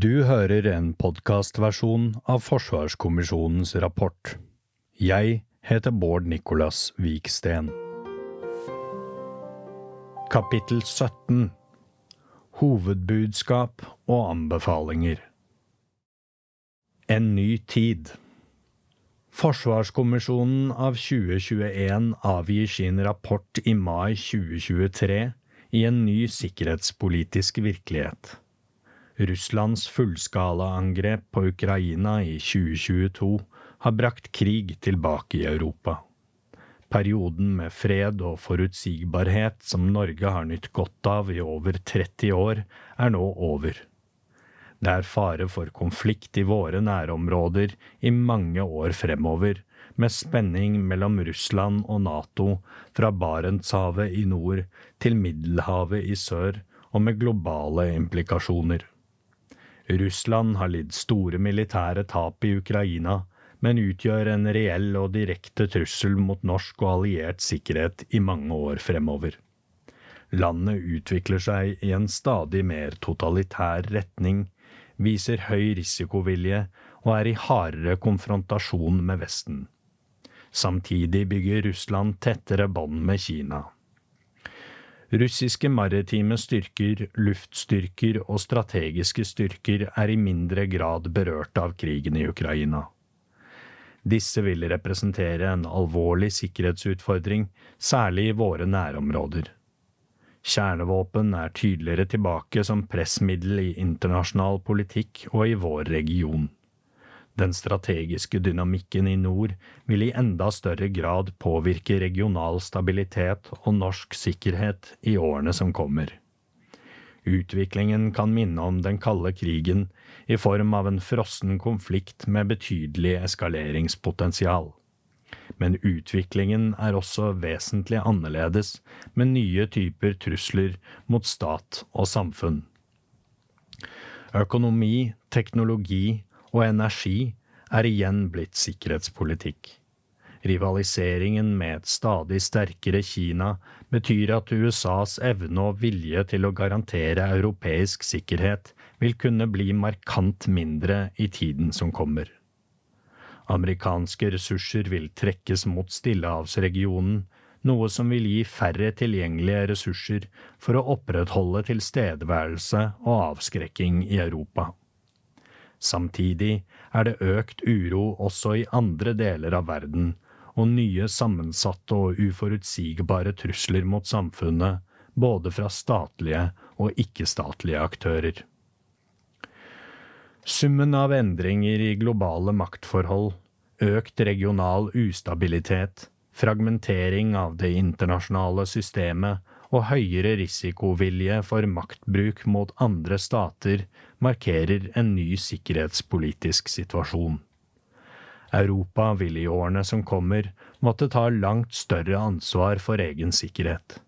Du hører en podkastversjon av Forsvarskommisjonens rapport. Jeg heter Bård Nicolas Viksten. Kapittel 17 Hovedbudskap og anbefalinger En ny tid Forsvarskommisjonen av 2021 avgir sin rapport i mai 2023 i en ny sikkerhetspolitisk virkelighet. Russlands fullskalaangrep på Ukraina i 2022 har brakt krig tilbake i Europa. Perioden med fred og forutsigbarhet som Norge har nytt godt av i over 30 år, er nå over. Det er fare for konflikt i våre nærområder i mange år fremover, med spenning mellom Russland og Nato fra Barentshavet i nord til Middelhavet i sør, og med globale implikasjoner. Russland har lidd store militære tap i Ukraina, men utgjør en reell og direkte trussel mot norsk og alliert sikkerhet i mange år fremover. Landet utvikler seg i en stadig mer totalitær retning, viser høy risikovilje og er i hardere konfrontasjon med Vesten. Samtidig bygger Russland tettere bånd med Kina. Russiske maritime styrker, luftstyrker og strategiske styrker er i mindre grad berørt av krigen i Ukraina. Disse vil representere en alvorlig sikkerhetsutfordring, særlig i våre nærområder. Kjernevåpen er tydeligere tilbake som pressmiddel i internasjonal politikk og i vår region. Den strategiske dynamikken i nord vil i enda større grad påvirke regional stabilitet og norsk sikkerhet i årene som kommer. Utviklingen kan minne om den kalde krigen i form av en frossen konflikt med betydelig eskaleringspotensial. Men utviklingen er også vesentlig annerledes, med nye typer trusler mot stat og samfunn. Økonomi, teknologi og energi er igjen blitt sikkerhetspolitikk. Rivaliseringen med et stadig sterkere Kina betyr at USAs evne og vilje til å garantere europeisk sikkerhet vil kunne bli markant mindre i tiden som kommer. Amerikanske ressurser vil trekkes mot Stillehavsregionen, noe som vil gi færre tilgjengelige ressurser for å opprettholde tilstedeværelse og avskrekking i Europa. Samtidig er det økt uro også i andre deler av verden, og nye sammensatte og uforutsigbare trusler mot samfunnet, både fra statlige og ikke-statlige aktører. Summen av endringer i globale maktforhold, økt regional ustabilitet, fragmentering av det internasjonale systemet og høyere risikovilje for maktbruk mot andre stater markerer en ny sikkerhetspolitisk situasjon. Europa vil i årene som kommer måtte ta langt større ansvar for egen sikkerhet.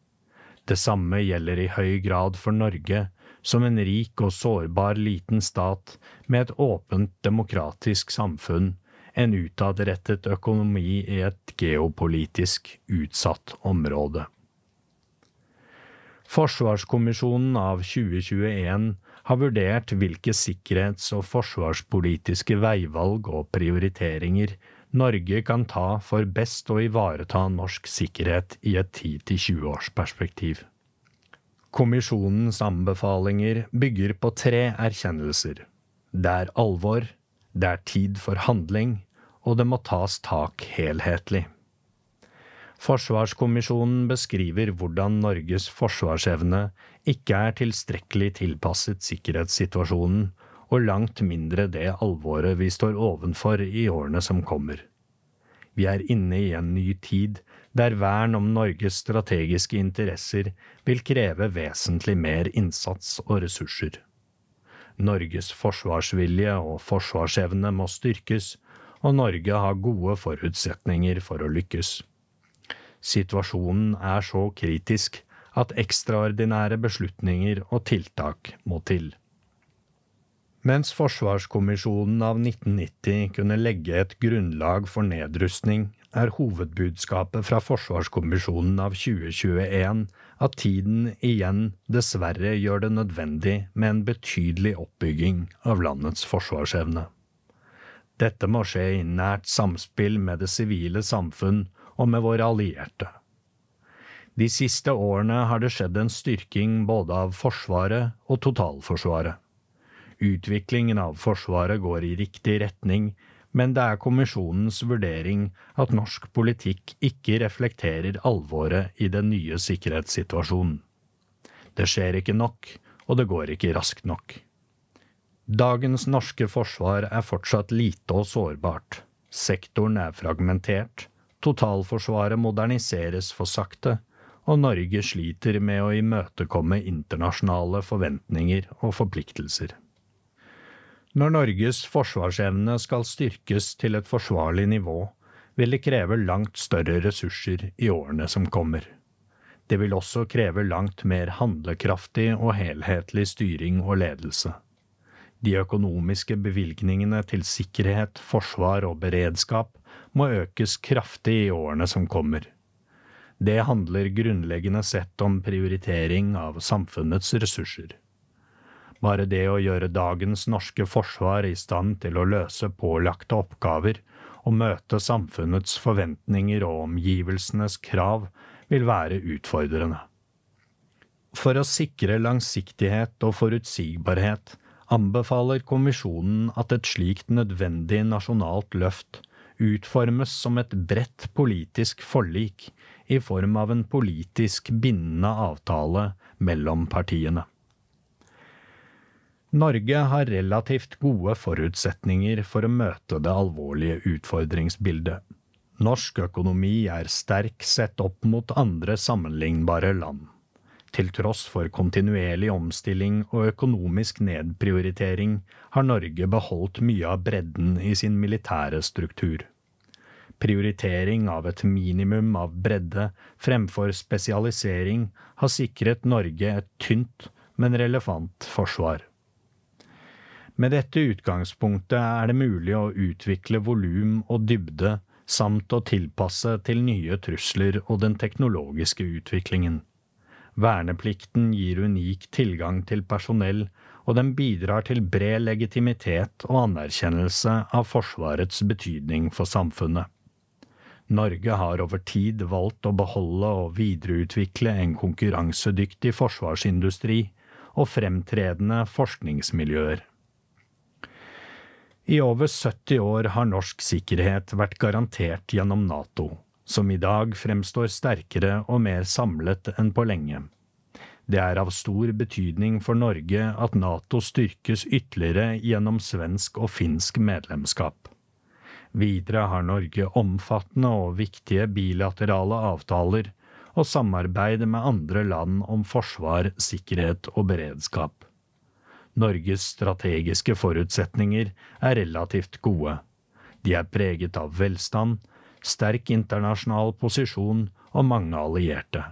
Det samme gjelder i høy grad for Norge, som en rik og sårbar liten stat med et åpent demokratisk samfunn, en utadrettet økonomi i et geopolitisk utsatt område. Forsvarskommisjonen av 2021 har vurdert hvilke sikkerhets- og forsvarspolitiske veivalg og prioriteringer Norge kan ta for best å ivareta norsk sikkerhet i et 10–20 års perspektiv. Kommisjonens anbefalinger bygger på tre erkjennelser. Det er alvor, det er tid for handling, og det må tas tak helhetlig. Forsvarskommisjonen beskriver hvordan Norges forsvarsevne ikke er tilstrekkelig tilpasset sikkerhetssituasjonen, og langt mindre det alvoret vi står ovenfor i årene som kommer. Vi er inne i en ny tid der vern om Norges strategiske interesser vil kreve vesentlig mer innsats og ressurser. Norges forsvarsvilje og forsvarsevne må styrkes, og Norge har gode forutsetninger for å lykkes. Situasjonen er så kritisk at ekstraordinære beslutninger og tiltak må til. Mens Forsvarskommisjonen av 1990 kunne legge et grunnlag for nedrustning, er hovedbudskapet fra Forsvarskommisjonen av 2021 at tiden igjen dessverre gjør det nødvendig med en betydelig oppbygging av landets forsvarsevne. Dette må skje i nært samspill med det sivile samfunn og med våre allierte. De siste årene har det skjedd en styrking både av Forsvaret og totalforsvaret. Utviklingen av Forsvaret går i riktig retning, men det er kommisjonens vurdering at norsk politikk ikke reflekterer alvoret i den nye sikkerhetssituasjonen. Det skjer ikke nok, og det går ikke raskt nok. Dagens norske forsvar er fortsatt lite og sårbart. Sektoren er fragmentert, totalforsvaret moderniseres for sakte, og Norge sliter med å imøtekomme internasjonale forventninger og forpliktelser. Når Norges forsvarsevne skal styrkes til et forsvarlig nivå, vil det kreve langt større ressurser i årene som kommer. Det vil også kreve langt mer handlekraftig og helhetlig styring og ledelse. De økonomiske bevilgningene til sikkerhet, forsvar og beredskap må økes kraftig i årene som kommer. Det handler grunnleggende sett om prioritering av samfunnets ressurser. Bare det å gjøre dagens norske forsvar i stand til å løse pålagte oppgaver og møte samfunnets forventninger og omgivelsenes krav vil være utfordrende. For å sikre langsiktighet og forutsigbarhet anbefaler kommisjonen at et slikt nødvendig nasjonalt løft utformes som et bredt politisk forlik i form av en politisk bindende avtale mellom partiene. Norge har relativt gode forutsetninger for å møte det alvorlige utfordringsbildet. Norsk økonomi er sterk sett opp mot andre sammenlignbare land. Til tross for kontinuerlig omstilling og økonomisk nedprioritering har Norge beholdt mye av bredden i sin militære struktur. Prioritering av et minimum av bredde fremfor spesialisering har sikret Norge et tynt, men relevant forsvar. Med dette utgangspunktet er det mulig å utvikle volum og dybde samt å tilpasse til nye trusler og den teknologiske utviklingen. Verneplikten gir unik tilgang til personell, og den bidrar til bred legitimitet og anerkjennelse av Forsvarets betydning for samfunnet. Norge har over tid valgt å beholde og videreutvikle en konkurransedyktig forsvarsindustri og fremtredende forskningsmiljøer. I over 70 år har norsk sikkerhet vært garantert gjennom NATO, som i dag fremstår sterkere og mer samlet enn på lenge. Det er av stor betydning for Norge at Nato styrkes ytterligere gjennom svensk og finsk medlemskap. Videre har Norge omfattende og viktige bilaterale avtaler og samarbeid med andre land om forsvar, sikkerhet og beredskap. Norges strategiske forutsetninger er relativt gode. De er preget av velstand, sterk internasjonal posisjon og mange allierte.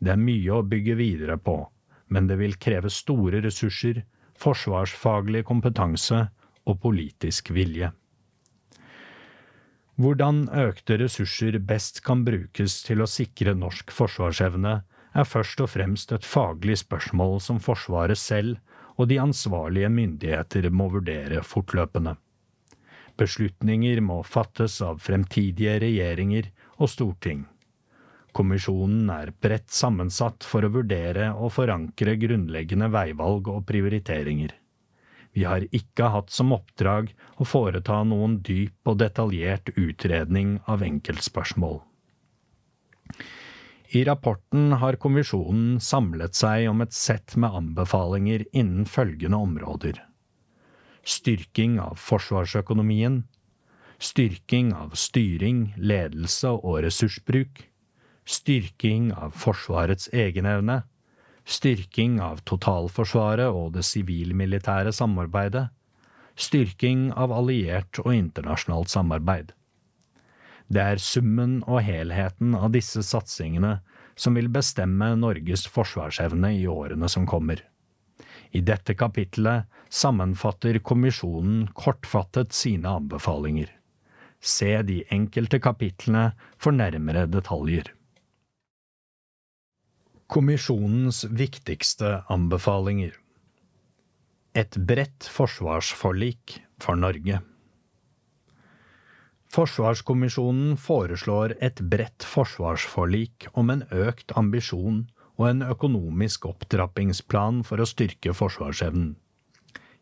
Det er mye å bygge videre på, men det vil kreve store ressurser, forsvarsfaglig kompetanse og politisk vilje. Hvordan økte ressurser best kan brukes til å sikre norsk forsvarsevne, er først og fremst et faglig spørsmål som Forsvaret selv og de ansvarlige myndigheter må vurdere fortløpende. Beslutninger må fattes av fremtidige regjeringer og storting. Kommisjonen er bredt sammensatt for å vurdere og forankre grunnleggende veivalg og prioriteringer. Vi har ikke hatt som oppdrag å foreta noen dyp og detaljert utredning av enkeltspørsmål. I rapporten har kommisjonen samlet seg om et sett med anbefalinger innen følgende områder styrking av forsvarsøkonomien, styrking av styring, ledelse og ressursbruk, styrking av Forsvarets egenevne, styrking av totalforsvaret og det sivil-militære samarbeidet, styrking av alliert og internasjonalt samarbeid. Det er summen og helheten av disse satsingene som vil bestemme Norges forsvarsevne i årene som kommer. I dette kapitlet sammenfatter kommisjonen kortfattet sine anbefalinger. Se de enkelte kapitlene for nærmere detaljer. Kommisjonens viktigste anbefalinger Et bredt forsvarsforlik for Norge. Forsvarskommisjonen foreslår et bredt forsvarsforlik om en økt ambisjon og en økonomisk opptrappingsplan for å styrke forsvarsevnen.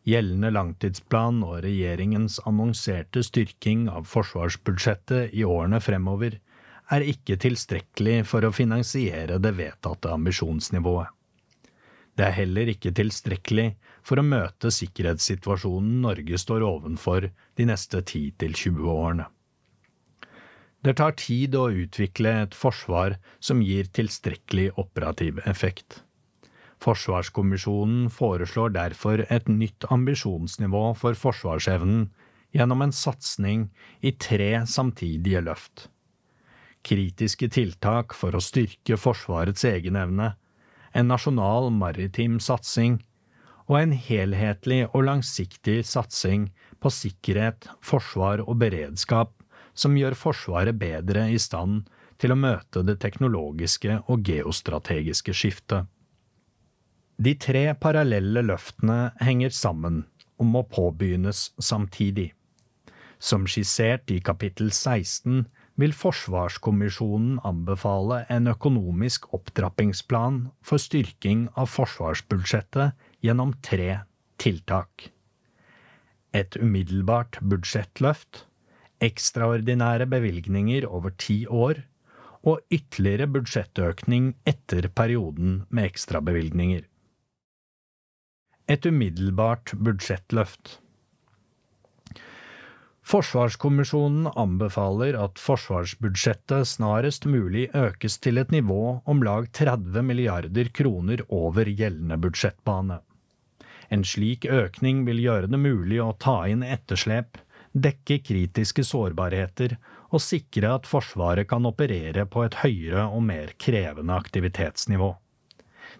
Gjeldende langtidsplan og regjeringens annonserte styrking av forsvarsbudsjettet i årene fremover er ikke tilstrekkelig for å finansiere det vedtatte ambisjonsnivået. Det er heller ikke tilstrekkelig for å møte sikkerhetssituasjonen Norge står ovenfor de neste 10–20 årene. Det tar tid å utvikle et forsvar som gir tilstrekkelig operativ effekt. Forsvarskommisjonen foreslår derfor et nytt ambisjonsnivå for forsvarsevnen gjennom en satsing i tre samtidige løft kritiske tiltak for å styrke Forsvarets egenevne, en nasjonal maritim satsing og en helhetlig og langsiktig satsing på sikkerhet, forsvar og beredskap som gjør Forsvaret bedre i stand til å møte det teknologiske og geostrategiske skiftet. De tre parallelle løftene henger sammen og må påbegynnes samtidig. Som skissert i kapittel 16 vil Forsvarskommisjonen anbefale en økonomisk opptrappingsplan for styrking av forsvarsbudsjettet gjennom tre tiltak. Et umiddelbart budsjettløft, ekstraordinære bevilgninger over ti år og ytterligere budsjettøkning etter perioden med ekstrabevilgninger. Et umiddelbart budsjettløft. Forsvarskommisjonen anbefaler at forsvarsbudsjettet snarest mulig økes til et nivå om lag 30 milliarder kroner over gjeldende budsjettbane. En slik økning vil gjøre det mulig å ta inn etterslep, dekke kritiske sårbarheter og sikre at Forsvaret kan operere på et høyere og mer krevende aktivitetsnivå.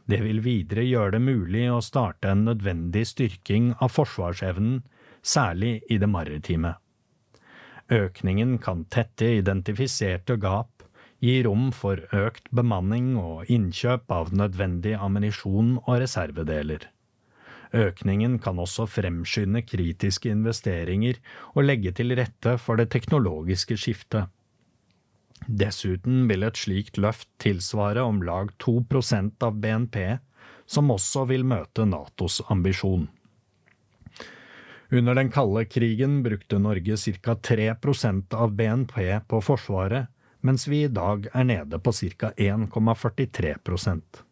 Det vil videre gjøre det mulig å starte en nødvendig styrking av forsvarsevnen, særlig i det maritime. Økningen kan tette identifiserte gap, gi rom for økt bemanning og innkjøp av nødvendig ammunisjon og reservedeler. Økningen kan også fremskynde kritiske investeringer og legge til rette for det teknologiske skiftet. Dessuten vil et slikt løft tilsvare om lag 2% av BNP, som også vil møte Natos ambisjon. Under den kalde krigen brukte Norge ca 3% av BNP på Forsvaret, mens vi i dag er nede på ca 1,43%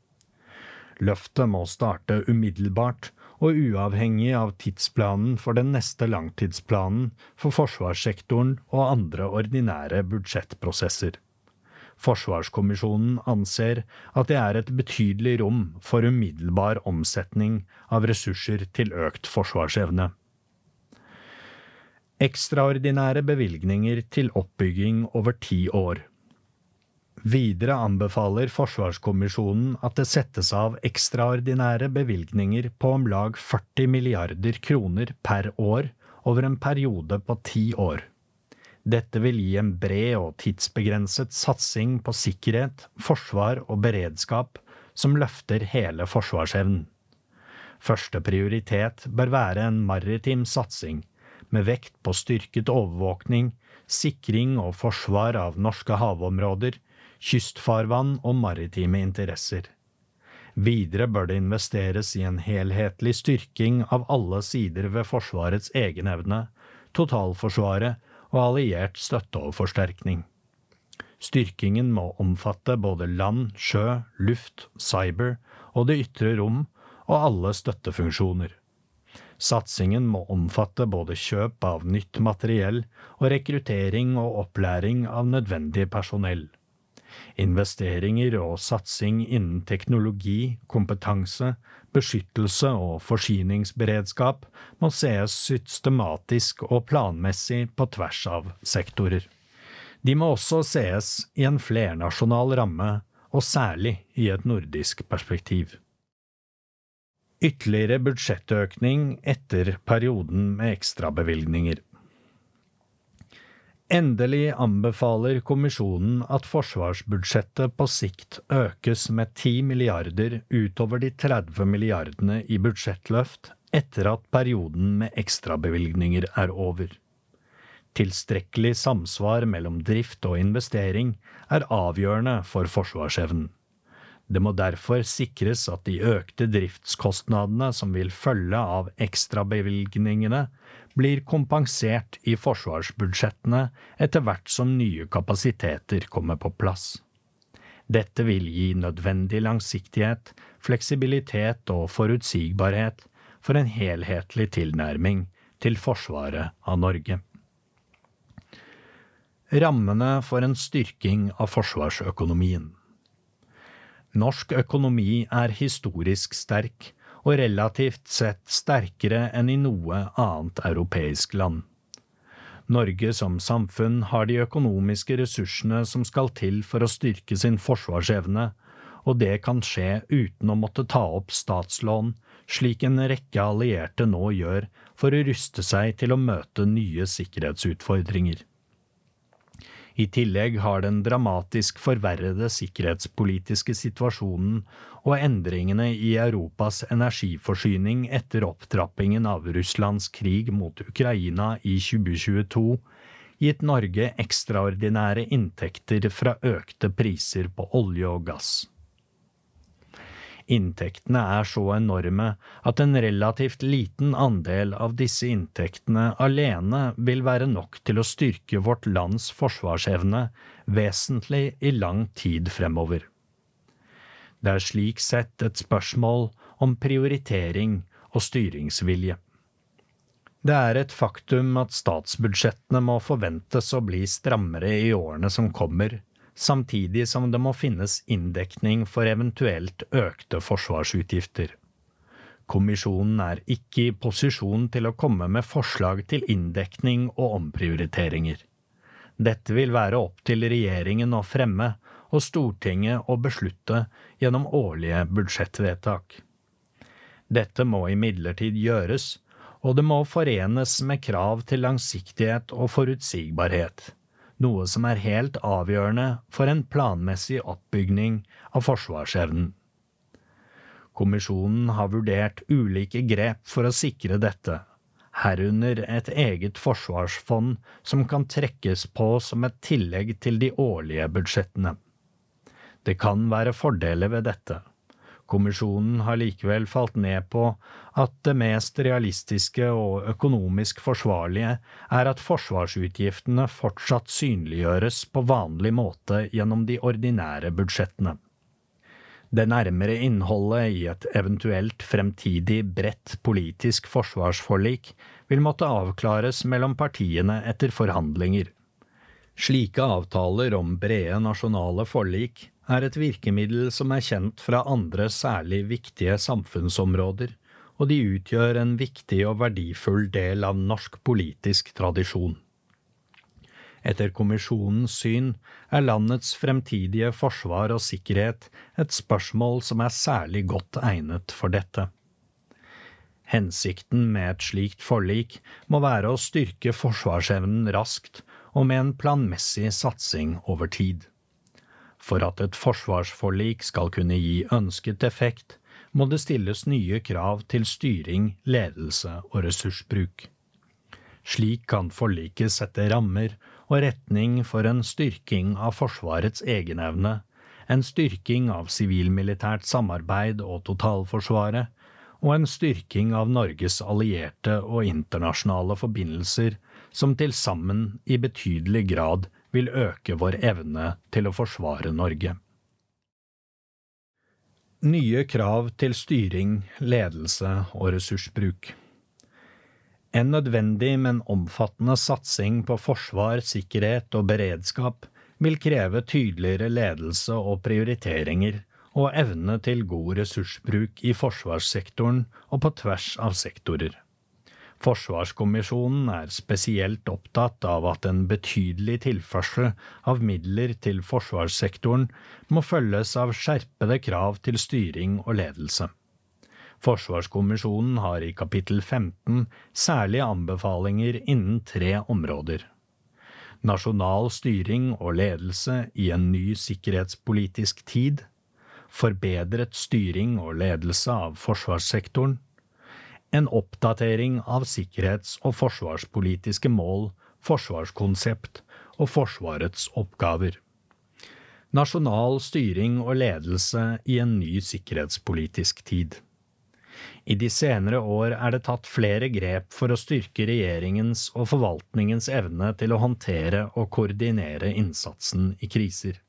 Løftet må starte umiddelbart og uavhengig av tidsplanen for den neste langtidsplanen for forsvarssektoren og andre ordinære budsjettprosesser. Forsvarskommisjonen anser at det er et betydelig rom for umiddelbar omsetning av ressurser til økt forsvarsevne ekstraordinære bevilgninger til oppbygging over ti år. Videre anbefaler Forsvarskommisjonen at det settes av ekstraordinære bevilgninger på om lag 40 milliarder kroner per år over en periode på ti år. Dette vil gi en bred og tidsbegrenset satsing på sikkerhet, forsvar og beredskap som løfter hele forsvarsevnen. Første prioritet bør være en maritim satsing, med vekt på styrket overvåkning, sikring og forsvar av norske havområder, kystfarvann og maritime interesser. Videre bør det investeres i en helhetlig styrking av alle sider ved Forsvarets egenevne, totalforsvaret og alliert støtte og forsterkning. Styrkingen må omfatte både land, sjø, luft, cyber og det ytre rom og alle støttefunksjoner. Satsingen må omfatte både kjøp av nytt materiell og rekruttering og opplæring av nødvendig personell. Investeringer og satsing innen teknologi, kompetanse, beskyttelse og forsyningsberedskap må sees systematisk og planmessig på tvers av sektorer. De må også sees i en flernasjonal ramme, og særlig i et nordisk perspektiv. Ytterligere budsjettøkning etter perioden med ekstrabevilgninger. Endelig anbefaler kommisjonen at forsvarsbudsjettet på sikt økes med 10 milliarder utover de 30 milliardene i budsjettløft etter at perioden med ekstrabevilgninger er over. Tilstrekkelig samsvar mellom drift og investering er avgjørende for forsvarsevnen. Det må derfor sikres at de økte driftskostnadene som vil følge av ekstrabevilgningene, blir kompensert i forsvarsbudsjettene etter hvert som nye kapasiteter kommer på plass. Dette vil gi nødvendig langsiktighet, fleksibilitet og forutsigbarhet for en helhetlig tilnærming til forsvaret av Norge. Rammene for en styrking av forsvarsøkonomien Norsk økonomi er historisk sterk, og relativt sett sterkere enn i noe annet europeisk land. Norge som samfunn har de økonomiske ressursene som skal til for å styrke sin forsvarsevne, og det kan skje uten å måtte ta opp statslån, slik en rekke allierte nå gjør for å ruste seg til å møte nye sikkerhetsutfordringer. I tillegg har den dramatisk forverrede sikkerhetspolitiske situasjonen og endringene i Europas energiforsyning etter opptrappingen av Russlands krig mot Ukraina i 2022 gitt Norge ekstraordinære inntekter fra økte priser på olje og gass. Inntektene er så enorme at en relativt liten andel av disse inntektene alene vil være nok til å styrke vårt lands forsvarsevne vesentlig i lang tid fremover. Det er slik sett et spørsmål om prioritering og styringsvilje. Det er et faktum at statsbudsjettene må forventes å bli strammere i årene som kommer, samtidig som det må finnes inndekning for eventuelt økte forsvarsutgifter. Kommisjonen er ikke i posisjon til å komme med forslag til inndekning og omprioriteringer. Dette vil være opp til regjeringen å fremme og Stortinget å beslutte gjennom årlige budsjettvedtak. Dette må imidlertid gjøres, og det må forenes med krav til langsiktighet og forutsigbarhet noe som er helt avgjørende for en planmessig oppbygning av forsvarsevnen. Kommisjonen har vurdert ulike grep for å sikre dette, herunder et eget forsvarsfond som kan trekkes på som et tillegg til de årlige budsjettene. Det kan være fordeler ved dette. Kommisjonen har likevel falt ned på at det mest realistiske og økonomisk forsvarlige er at forsvarsutgiftene fortsatt synliggjøres på vanlig måte gjennom de ordinære budsjettene. Det nærmere innholdet i et eventuelt fremtidig bredt politisk forsvarsforlik vil måtte avklares mellom partiene etter forhandlinger. Slike avtaler om brede nasjonale forlik er et virkemiddel som er kjent fra andre særlig viktige samfunnsområder, og de utgjør en viktig og verdifull del av norsk politisk tradisjon. Etter kommisjonens syn er landets fremtidige forsvar og sikkerhet et spørsmål som er særlig godt egnet for dette. Hensikten med et slikt forlik må være å styrke forsvarsevnen raskt og med en planmessig satsing over tid. For at et forsvarsforlik skal kunne gi ønsket effekt, må det stilles nye krav til styring, ledelse og ressursbruk. Slik kan forliket sette rammer og retning for en styrking av Forsvarets egenevne, en styrking av sivilmilitært samarbeid og totalforsvaret, og en styrking av Norges allierte og internasjonale forbindelser, som til sammen i betydelig grad vil øke vår evne til å forsvare Norge. Nye krav til styring, ledelse og ressursbruk. En nødvendig, men omfattende satsing på forsvar, sikkerhet og beredskap vil kreve tydeligere ledelse og prioriteringer og evne til god ressursbruk i forsvarssektoren og på tvers av sektorer. Forsvarskommisjonen er spesielt opptatt av at en betydelig tilførsel av midler til forsvarssektoren må følges av skjerpede krav til styring og ledelse. Forsvarskommisjonen har i kapittel 15 særlige anbefalinger innen tre områder. Nasjonal styring og ledelse i en ny sikkerhetspolitisk tid. Forbedret styring og ledelse av forsvarssektoren. En oppdatering av sikkerhets- og forsvarspolitiske mål, forsvarskonsept og Forsvarets oppgaver. Nasjonal styring og ledelse i en ny sikkerhetspolitisk tid. I de senere år er det tatt flere grep for å styrke regjeringens og forvaltningens evne til å håndtere og koordinere innsatsen i kriser.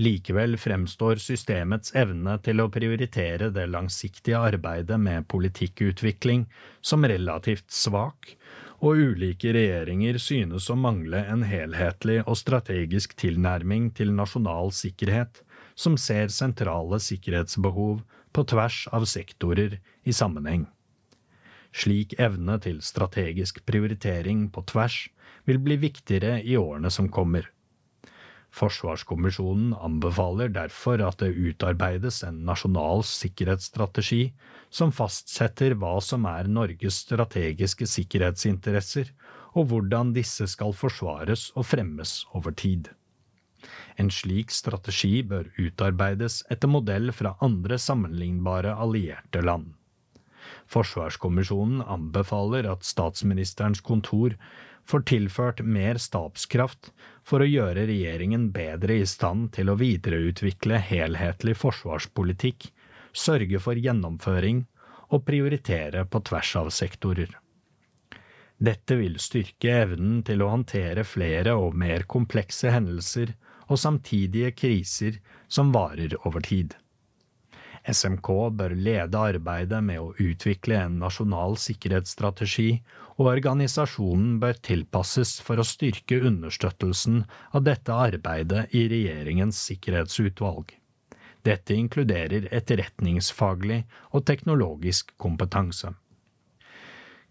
Likevel fremstår systemets evne til å prioritere det langsiktige arbeidet med politikkutvikling som relativt svak, og ulike regjeringer synes å mangle en helhetlig og strategisk tilnærming til nasjonal sikkerhet som ser sentrale sikkerhetsbehov på tvers av sektorer i sammenheng. Slik evne til strategisk prioritering på tvers vil bli viktigere i årene som kommer. Forsvarskommisjonen anbefaler derfor at det utarbeides en nasjonal sikkerhetsstrategi som fastsetter hva som er Norges strategiske sikkerhetsinteresser, og hvordan disse skal forsvares og fremmes over tid. En slik strategi bør utarbeides etter modell fra andre sammenlignbare allierte land. Forsvarskommisjonen anbefaler at statsministerens kontor får tilført mer stabskraft for å gjøre regjeringen bedre i stand til å videreutvikle helhetlig forsvarspolitikk, sørge for gjennomføring og prioritere på tvers av sektorer. Dette vil styrke evnen til å håndtere flere og mer komplekse hendelser og samtidige kriser som varer over tid. SMK bør lede arbeidet med å utvikle en nasjonal sikkerhetsstrategi, og organisasjonen bør tilpasses for å styrke understøttelsen av dette arbeidet i regjeringens sikkerhetsutvalg. Dette inkluderer etterretningsfaglig og teknologisk kompetanse.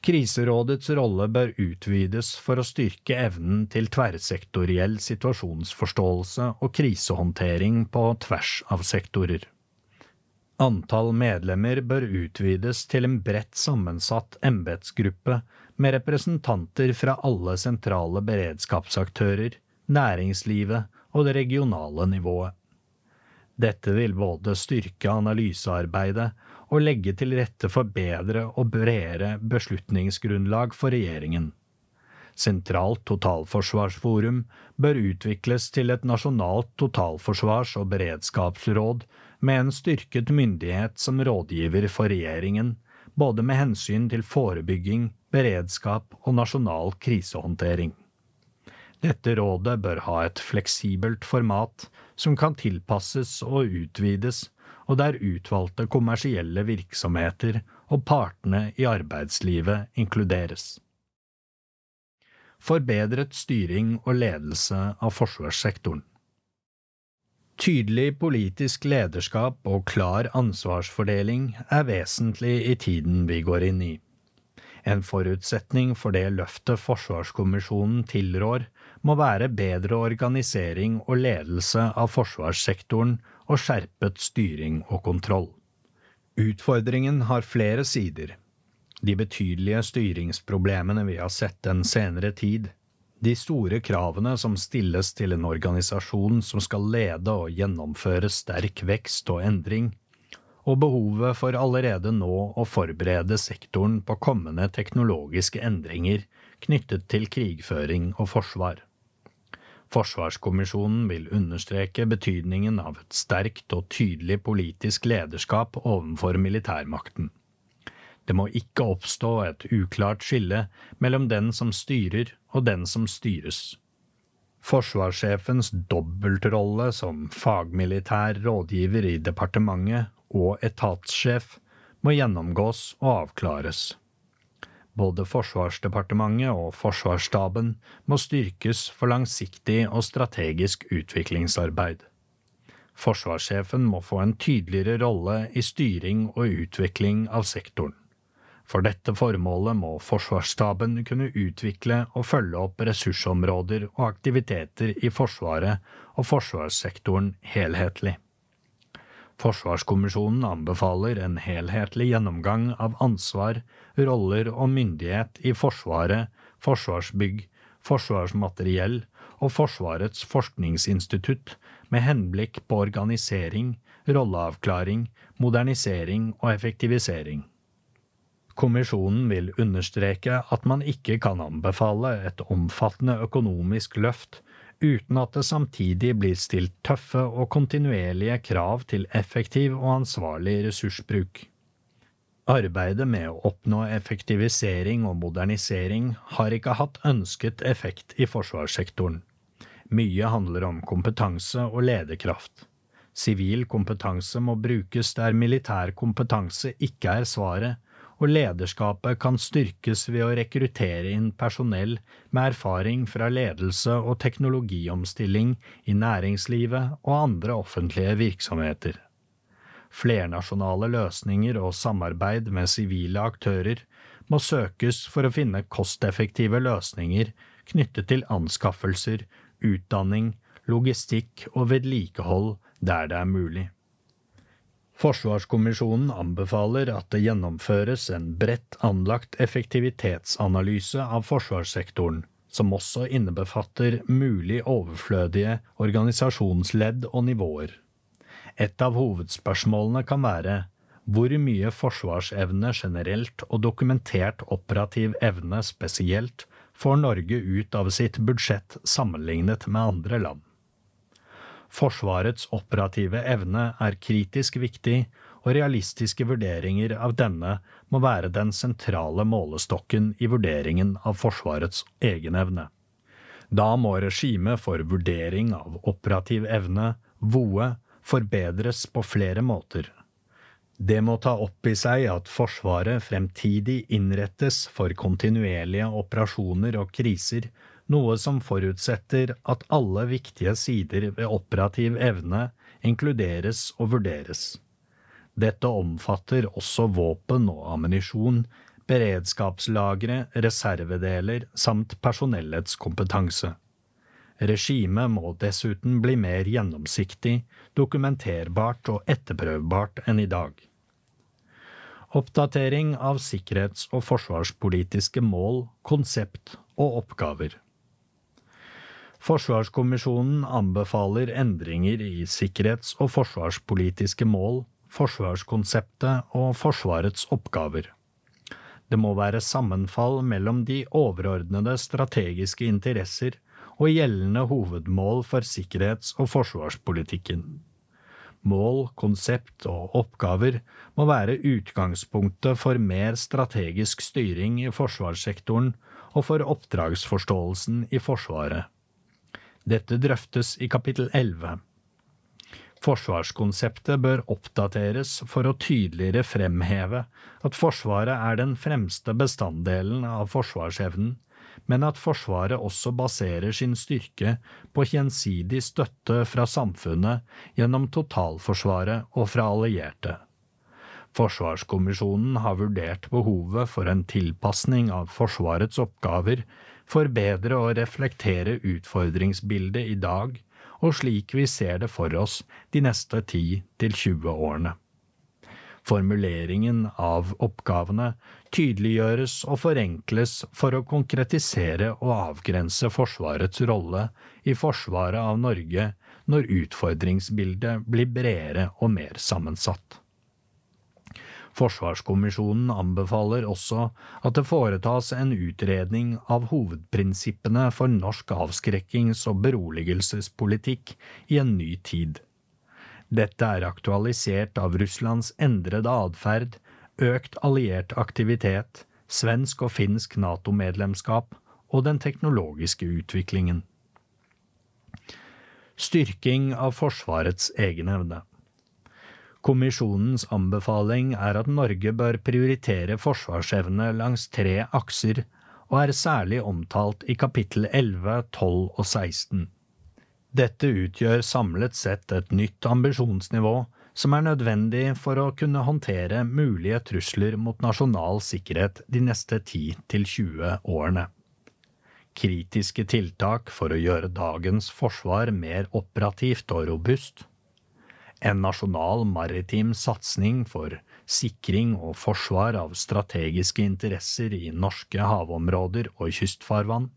Kriserådets rolle bør utvides for å styrke evnen til tverrsektoriell situasjonsforståelse og krisehåndtering på tvers av sektorer. Antall medlemmer bør utvides til en bredt sammensatt embetsgruppe med representanter fra alle sentrale beredskapsaktører, næringslivet og det regionale nivået. Dette vil både styrke analysearbeidet og legge til rette for bedre og bredere beslutningsgrunnlag for regjeringen. Sentralt totalforsvarsforum bør utvikles til et nasjonalt totalforsvars- og beredskapsråd med en styrket myndighet som rådgiver for regjeringen, både med hensyn til forebygging, beredskap og nasjonal krisehåndtering. Dette rådet bør ha et fleksibelt format som kan tilpasses og utvides og der utvalgte kommersielle virksomheter og partene i arbeidslivet inkluderes. Forbedret styring og ledelse av forsvarssektoren. Tydelig politisk lederskap og klar ansvarsfordeling er vesentlig i tiden vi går inn i. En forutsetning for det løftet Forsvarskommisjonen tilrår, må være bedre organisering og ledelse av forsvarssektoren og skjerpet styring og kontroll. Utfordringen har flere sider. De betydelige styringsproblemene vi har sett den senere tid, de store kravene som stilles til en organisasjon som skal lede og gjennomføre sterk vekst og endring, og behovet for allerede nå å forberede sektoren på kommende teknologiske endringer knyttet til krigføring og forsvar. Forsvarskommisjonen vil understreke betydningen av et sterkt og tydelig politisk lederskap overfor militærmakten. Det må ikke oppstå et uklart skille mellom den som styrer og den som styres. Forsvarssjefens dobbeltrolle som fagmilitær rådgiver i departementet og etatssjef må gjennomgås og avklares. Både Forsvarsdepartementet og Forsvarsstaben må styrkes for langsiktig og strategisk utviklingsarbeid. Forsvarssjefen må få en tydeligere rolle i styring og utvikling av sektoren. For dette formålet må Forsvarsstaben kunne utvikle og følge opp ressursområder og aktiviteter i Forsvaret og forsvarssektoren helhetlig. Forsvarskommisjonen anbefaler en helhetlig gjennomgang av ansvar, roller og myndighet i Forsvaret, Forsvarsbygg, Forsvarsmateriell og Forsvarets forskningsinstitutt med henblikk på organisering, rolleavklaring, modernisering og effektivisering. Kommisjonen vil understreke at man ikke kan anbefale et omfattende økonomisk løft uten at det samtidig blir stilt tøffe og kontinuerlige krav til effektiv og ansvarlig ressursbruk. Arbeidet med å oppnå effektivisering og modernisering har ikke hatt ønsket effekt i forsvarssektoren. Mye handler om kompetanse og lederkraft. Sivil kompetanse må brukes der militær kompetanse ikke er svaret, og lederskapet kan styrkes ved å rekruttere inn personell med erfaring fra ledelse og teknologiomstilling i næringslivet og andre offentlige virksomheter. Flernasjonale løsninger og samarbeid med sivile aktører må søkes for å finne kosteffektive løsninger knyttet til anskaffelser, utdanning, logistikk og vedlikehold der det er mulig. Forsvarskommisjonen anbefaler at det gjennomføres en bredt anlagt effektivitetsanalyse av forsvarssektoren, som også innebefatter mulig overflødige organisasjonsledd og nivåer. Et av hovedspørsmålene kan være hvor mye forsvarsevne generelt og dokumentert operativ evne spesielt får Norge ut av sitt budsjett sammenlignet med andre land. Forsvarets operative evne er kritisk viktig, og realistiske vurderinger av denne må være den sentrale målestokken i vurderingen av Forsvarets egenevne. Da må regimet for vurdering av operativ evne, VOE, forbedres på flere måter. Det må ta opp i seg at Forsvaret fremtidig innrettes for kontinuerlige operasjoner og kriser noe som forutsetter at alle viktige sider ved operativ evne inkluderes og vurderes. Dette omfatter også våpen og ammunisjon, beredskapslagre, reservedeler samt personellets kompetanse. Regimet må dessuten bli mer gjennomsiktig, dokumenterbart og etterprøvbart enn i dag. Oppdatering av sikkerhets- og forsvarspolitiske mål, konsept og oppgaver. Forsvarskommisjonen anbefaler endringer i sikkerhets- og forsvarspolitiske mål, forsvarskonseptet og Forsvarets oppgaver. Det må være sammenfall mellom de overordnede strategiske interesser og gjeldende hovedmål for sikkerhets- og forsvarspolitikken. Mål, konsept og oppgaver må være utgangspunktet for mer strategisk styring i forsvarssektoren og for oppdragsforståelsen i Forsvaret. Dette drøftes i kapittel 11. Forsvarskonseptet bør oppdateres for å tydeligere fremheve at Forsvaret er den fremste bestanddelen av forsvarsevnen, men at Forsvaret også baserer sin styrke på gjensidig støtte fra samfunnet gjennom totalforsvaret og fra allierte. Forsvarskommisjonen har vurdert behovet for en tilpasning av Forsvarets oppgaver for og reflektere utfordringsbildet i dag og slik vi ser det for oss de neste 10–20 årene. Formuleringen av oppgavene tydeliggjøres og forenkles for å konkretisere og avgrense Forsvarets rolle i forsvaret av Norge når utfordringsbildet blir bredere og mer sammensatt. Forsvarskommisjonen anbefaler også at det foretas en utredning av hovedprinsippene for norsk avskrekkings- og beroligelsespolitikk i en ny tid. Dette er aktualisert av Russlands endrede atferd, økt alliert aktivitet, svensk og finsk NATO-medlemskap og den teknologiske utviklingen. Styrking av Forsvarets egenevne. Kommisjonens anbefaling er at Norge bør prioritere forsvarsevne langs tre akser, og er særlig omtalt i kapittel 11, 12 og 16. Dette utgjør samlet sett et nytt ambisjonsnivå som er nødvendig for å kunne håndtere mulige trusler mot nasjonal sikkerhet de neste 10–20 årene. Kritiske tiltak for å gjøre dagens forsvar mer operativt og robust En nasjonal maritim satsing for sikring og forsvar av strategiske interesser i norske havområder og kystfarvann.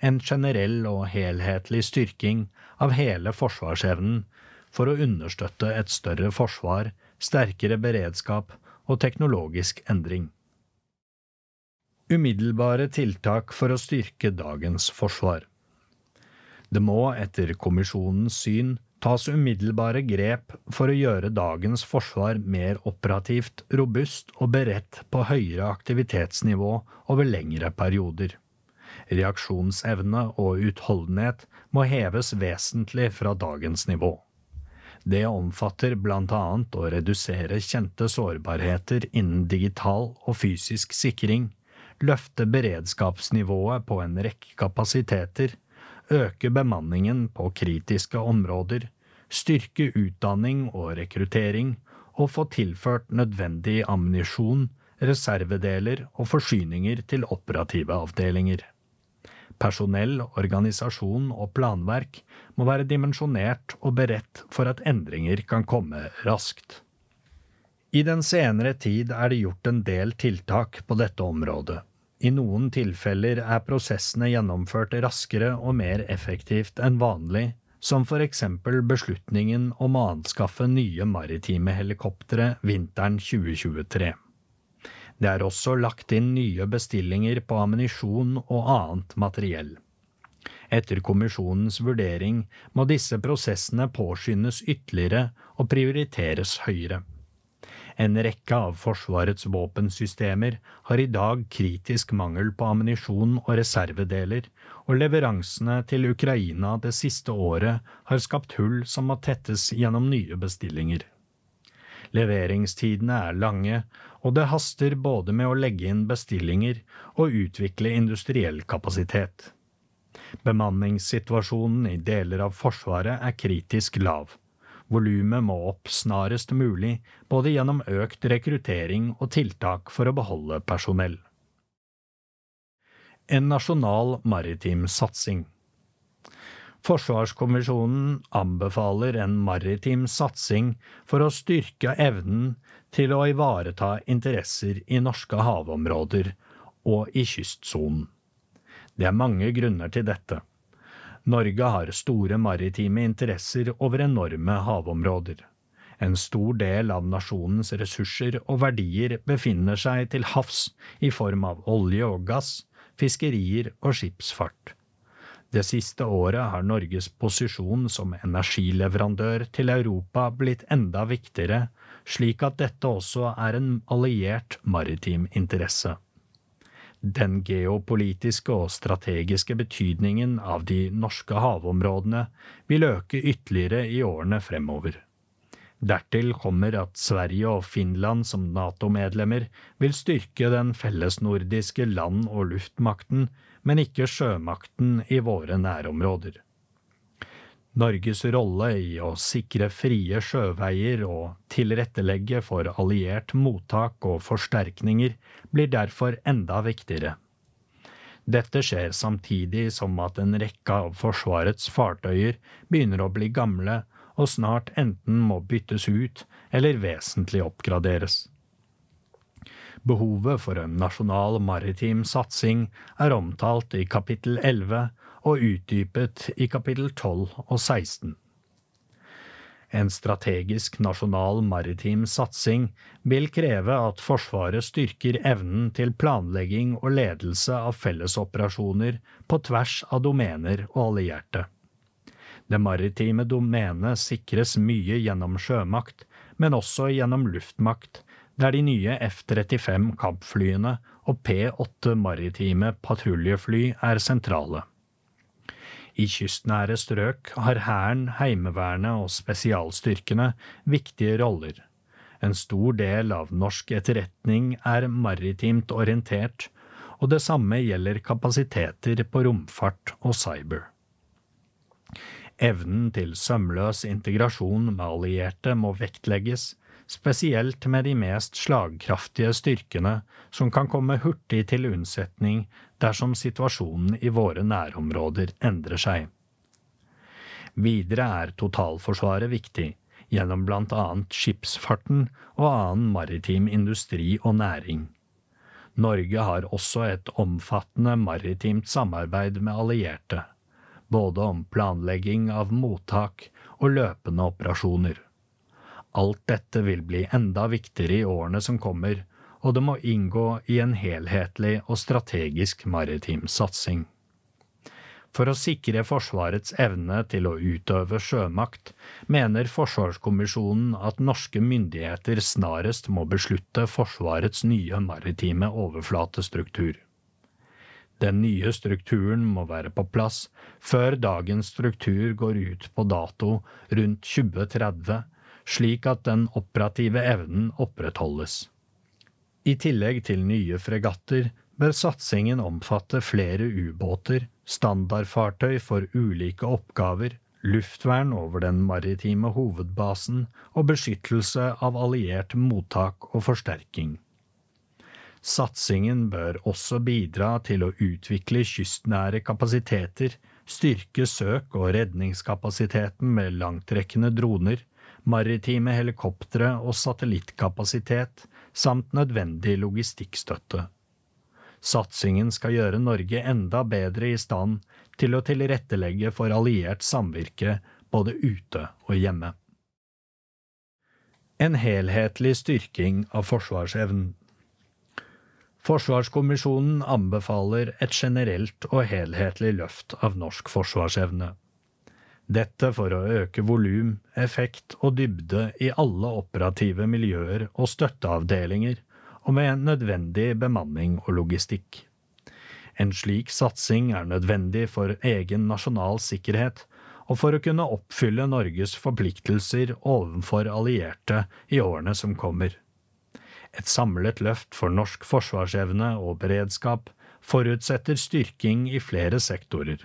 En generell og helhetlig styrking av hele forsvarsevnen for å understøtte et større forsvar, sterkere beredskap og teknologisk endring. Umiddelbare tiltak for å styrke dagens forsvar. Det må, etter kommisjonens syn, tas umiddelbare grep for å gjøre dagens forsvar mer operativt, robust og beredt på høyere aktivitetsnivå over lengre perioder. Reaksjonsevne og utholdenhet må heves vesentlig fra dagens nivå. Det omfatter annet å redusere kjente sårbarheter innen digital og fysisk sikring, løfte beredskapsnivået på en rekke kapasiteter, øke bemanningen på kritiske områder, styrke utdanning og rekruttering, og få tilført nødvendig ammunisjon, reservedeler og forsyninger til operative avdelinger. Personell, organisasjon og planverk må være dimensjonert og beredt for at endringer kan komme raskt. I den senere tid er det gjort en del tiltak på dette området, i noen tilfeller er prosessene gjennomført raskere og mer effektivt enn vanlig, som for eksempel beslutningen om å anskaffe nye maritime helikoptre vinteren 2023. Det er også lagt inn nye bestillinger på ammunisjon og annet materiell. Etter kommisjonens vurdering må disse prosessene påskyndes ytterligere og prioriteres høyere. En rekke av Forsvarets våpensystemer har i dag kritisk mangel på ammunisjon og reservedeler, og leveransene til Ukraina det siste året har skapt hull som må tettes gjennom nye bestillinger. Leveringstidene er lange, og det haster både med å legge inn bestillinger og utvikle industriell kapasitet. Bemanningssituasjonen i deler av Forsvaret er kritisk lav. Volumet må opp snarest mulig, både gjennom økt rekruttering og tiltak for å beholde personell. En nasjonal maritim satsing Forsvarskommisjonen anbefaler en maritim satsing for å styrke evnen til å ivareta interesser i norske havområder og i kystsonen. Det er mange grunner til dette. Norge har store maritime interesser over enorme havområder. En stor del av nasjonens ressurser og verdier befinner seg til havs i form av olje og gass, fiskerier og skipsfart. Det siste året har Norges posisjon som energileverandør til Europa blitt enda viktigere, slik at dette også er en alliert maritim interesse. Den geopolitiske og strategiske betydningen av de norske havområdene vil øke ytterligere i årene fremover. Dertil kommer at Sverige og Finland som NATO-medlemmer vil styrke den fellesnordiske land- og luftmakten, men ikke sjømakten i våre nærområder. Norges rolle i å sikre frie sjøveier og tilrettelegge for alliert mottak og forsterkninger blir derfor enda viktigere. Dette skjer samtidig som at en rekke av Forsvarets fartøyer begynner å bli gamle og snart enten må byttes ut eller vesentlig oppgraderes. Behovet for en nasjonal maritim satsing er omtalt i kapittel 11 og utdypet i kapittel 12 og 16. En strategisk nasjonal maritim satsing vil kreve at Forsvaret styrker evnen til planlegging og ledelse av fellesoperasjoner på tvers av domener og allierte. Det maritime domenet sikres mye gjennom sjømakt, men også gjennom luftmakt, der de nye F-35 kampflyene og P-8 maritime patruljefly er sentrale. I kystnære strøk har Hæren, Heimevernet og spesialstyrkene viktige roller. En stor del av norsk etterretning er maritimt orientert, og det samme gjelder kapasiteter på romfart og cyber. Evnen til sømløs integrasjon med allierte må vektlegges, spesielt med de mest slagkraftige styrkene som kan komme hurtig til unnsetning dersom situasjonen i våre nærområder endrer seg. Videre er totalforsvaret viktig, gjennom blant annet skipsfarten og annen maritim industri og næring. Norge har også et omfattende maritimt samarbeid med allierte, både om planlegging av mottak og løpende operasjoner. Alt dette vil bli enda viktigere i årene som kommer, og det må inngå i en helhetlig og strategisk maritim satsing. For å sikre Forsvarets evne til å utøve sjømakt, mener Forsvarskommisjonen at norske myndigheter snarest må beslutte Forsvarets nye maritime overflatestruktur. Den nye strukturen må være på plass før dagens struktur går ut på dato rundt 2030, slik at den operative evnen opprettholdes. I tillegg til nye fregatter bør satsingen omfatte flere ubåter, standardfartøy for ulike oppgaver, luftvern over den maritime hovedbasen og beskyttelse av alliert mottak og forsterking. Satsingen bør også bidra til å utvikle kystnære kapasiteter, styrke søk- og redningskapasiteten med langtrekkende droner, maritime helikoptre og satellittkapasitet, samt nødvendig logistikkstøtte. Satsingen skal gjøre Norge enda bedre i stand til å tilrettelegge for alliert samvirke både ute og hjemme. En helhetlig styrking av forsvarsevnen. Forsvarskommisjonen anbefaler et generelt og helhetlig løft av norsk forsvarsevne. Dette for å øke volum, effekt og dybde i alle operative miljøer og støtteavdelinger, og med nødvendig bemanning og logistikk. En slik satsing er nødvendig for egen nasjonal sikkerhet og for å kunne oppfylle Norges forpliktelser overfor allierte i årene som kommer. Et samlet løft for norsk forsvarsevne og beredskap forutsetter styrking i flere sektorer.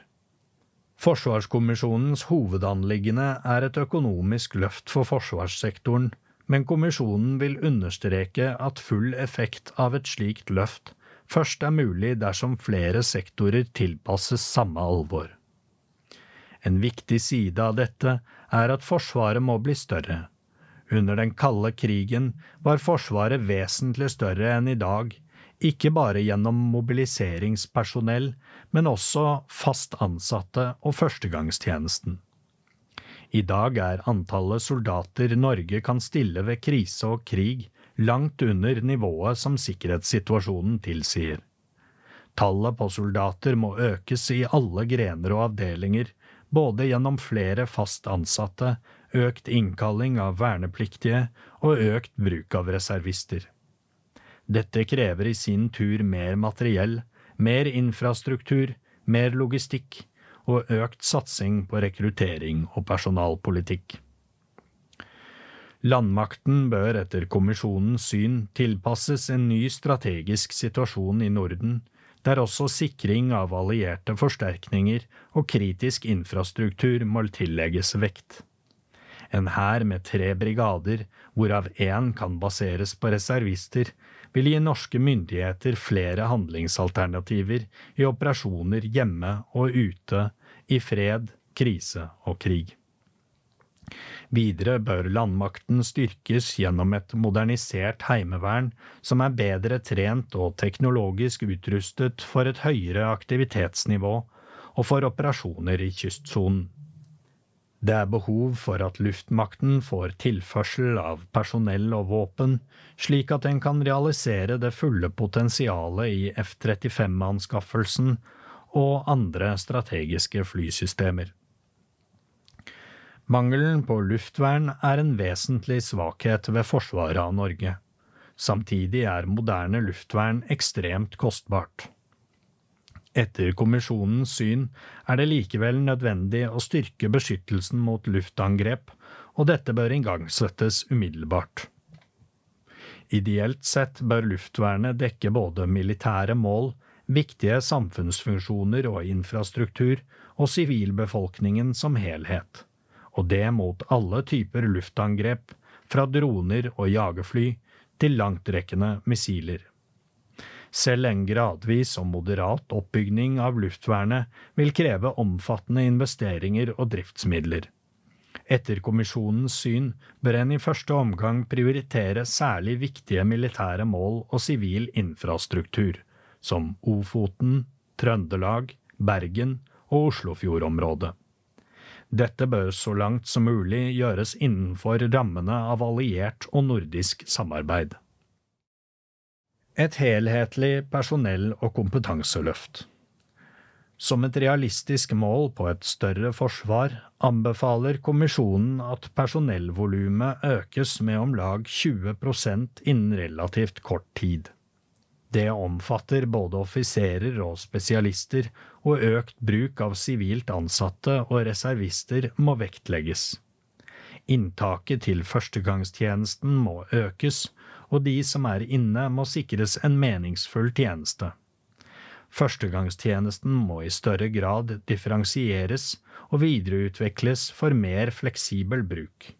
Forsvarskommisjonens hovedanliggende er et økonomisk løft for forsvarssektoren men kommisjonen vil understreke at full effekt av et slikt løft først er mulig dersom flere sektorer tilpasses samme alvor. En viktig side av dette er at Forsvaret må bli større. Under den kalde krigen var Forsvaret vesentlig større enn i dag, ikke bare gjennom mobiliseringspersonell, men også fast ansatte og førstegangstjenesten. I dag er antallet soldater Norge kan stille ved krise og krig, langt under nivået som sikkerhetssituasjonen tilsier. Tallet på soldater må økes i alle grener og avdelinger, både gjennom flere fast ansatte, økt innkalling av vernepliktige og økt bruk av reservister. Dette krever i sin tur mer materiell, mer infrastruktur, mer logistikk, og økt satsing på rekruttering og personalpolitikk. Landmakten bør etter kommisjonens syn tilpasses en ny strategisk situasjon i Norden, der også sikring av allierte forsterkninger og kritisk infrastruktur må tillegges vekt. En hær med tre brigader, hvorav én kan baseres på reservister, vil gi norske myndigheter flere handlingsalternativer i operasjoner hjemme og ute, i fred, krise og krig. Videre bør landmakten styrkes gjennom et modernisert heimevern som er bedre trent og teknologisk utrustet for et høyere aktivitetsnivå og for operasjoner i kystsonen. Det er behov for at luftmakten får tilførsel av personell og våpen, slik at den kan realisere det fulle potensialet i F-35-anskaffelsen og andre strategiske flysystemer. Mangelen på luftvern er en vesentlig svakhet ved forsvaret av Norge. Samtidig er moderne luftvern ekstremt kostbart. Etter kommisjonens syn er det likevel nødvendig å styrke beskyttelsen mot luftangrep, og dette bør igangsettes umiddelbart. Ideelt sett bør luftvernet dekke både militære mål, viktige samfunnsfunksjoner og infrastruktur og sivilbefolkningen som helhet, og det mot alle typer luftangrep, fra droner og jagerfly til langtrekkende missiler. Selv en gradvis og moderat oppbygning av luftvernet vil kreve omfattende investeringer og driftsmidler. Etter kommisjonens syn bør en i første omgang prioritere særlig viktige militære mål og sivil infrastruktur, som Ofoten, Trøndelag, Bergen og Oslofjordområdet. Dette bør så langt som mulig gjøres innenfor rammene av alliert og nordisk samarbeid. Et helhetlig personell- og kompetanseløft. Som et realistisk mål på et større forsvar anbefaler kommisjonen at personellvolumet økes med om lag 20 innen relativt kort tid. Det omfatter både offiserer og spesialister, og økt bruk av sivilt ansatte og reservister må vektlegges. Inntaket til førstegangstjenesten må økes, og de som er inne må sikres en meningsfull tjeneste. Førstegangstjenesten må i større grad differensieres og videreutvikles for mer fleksibel bruk.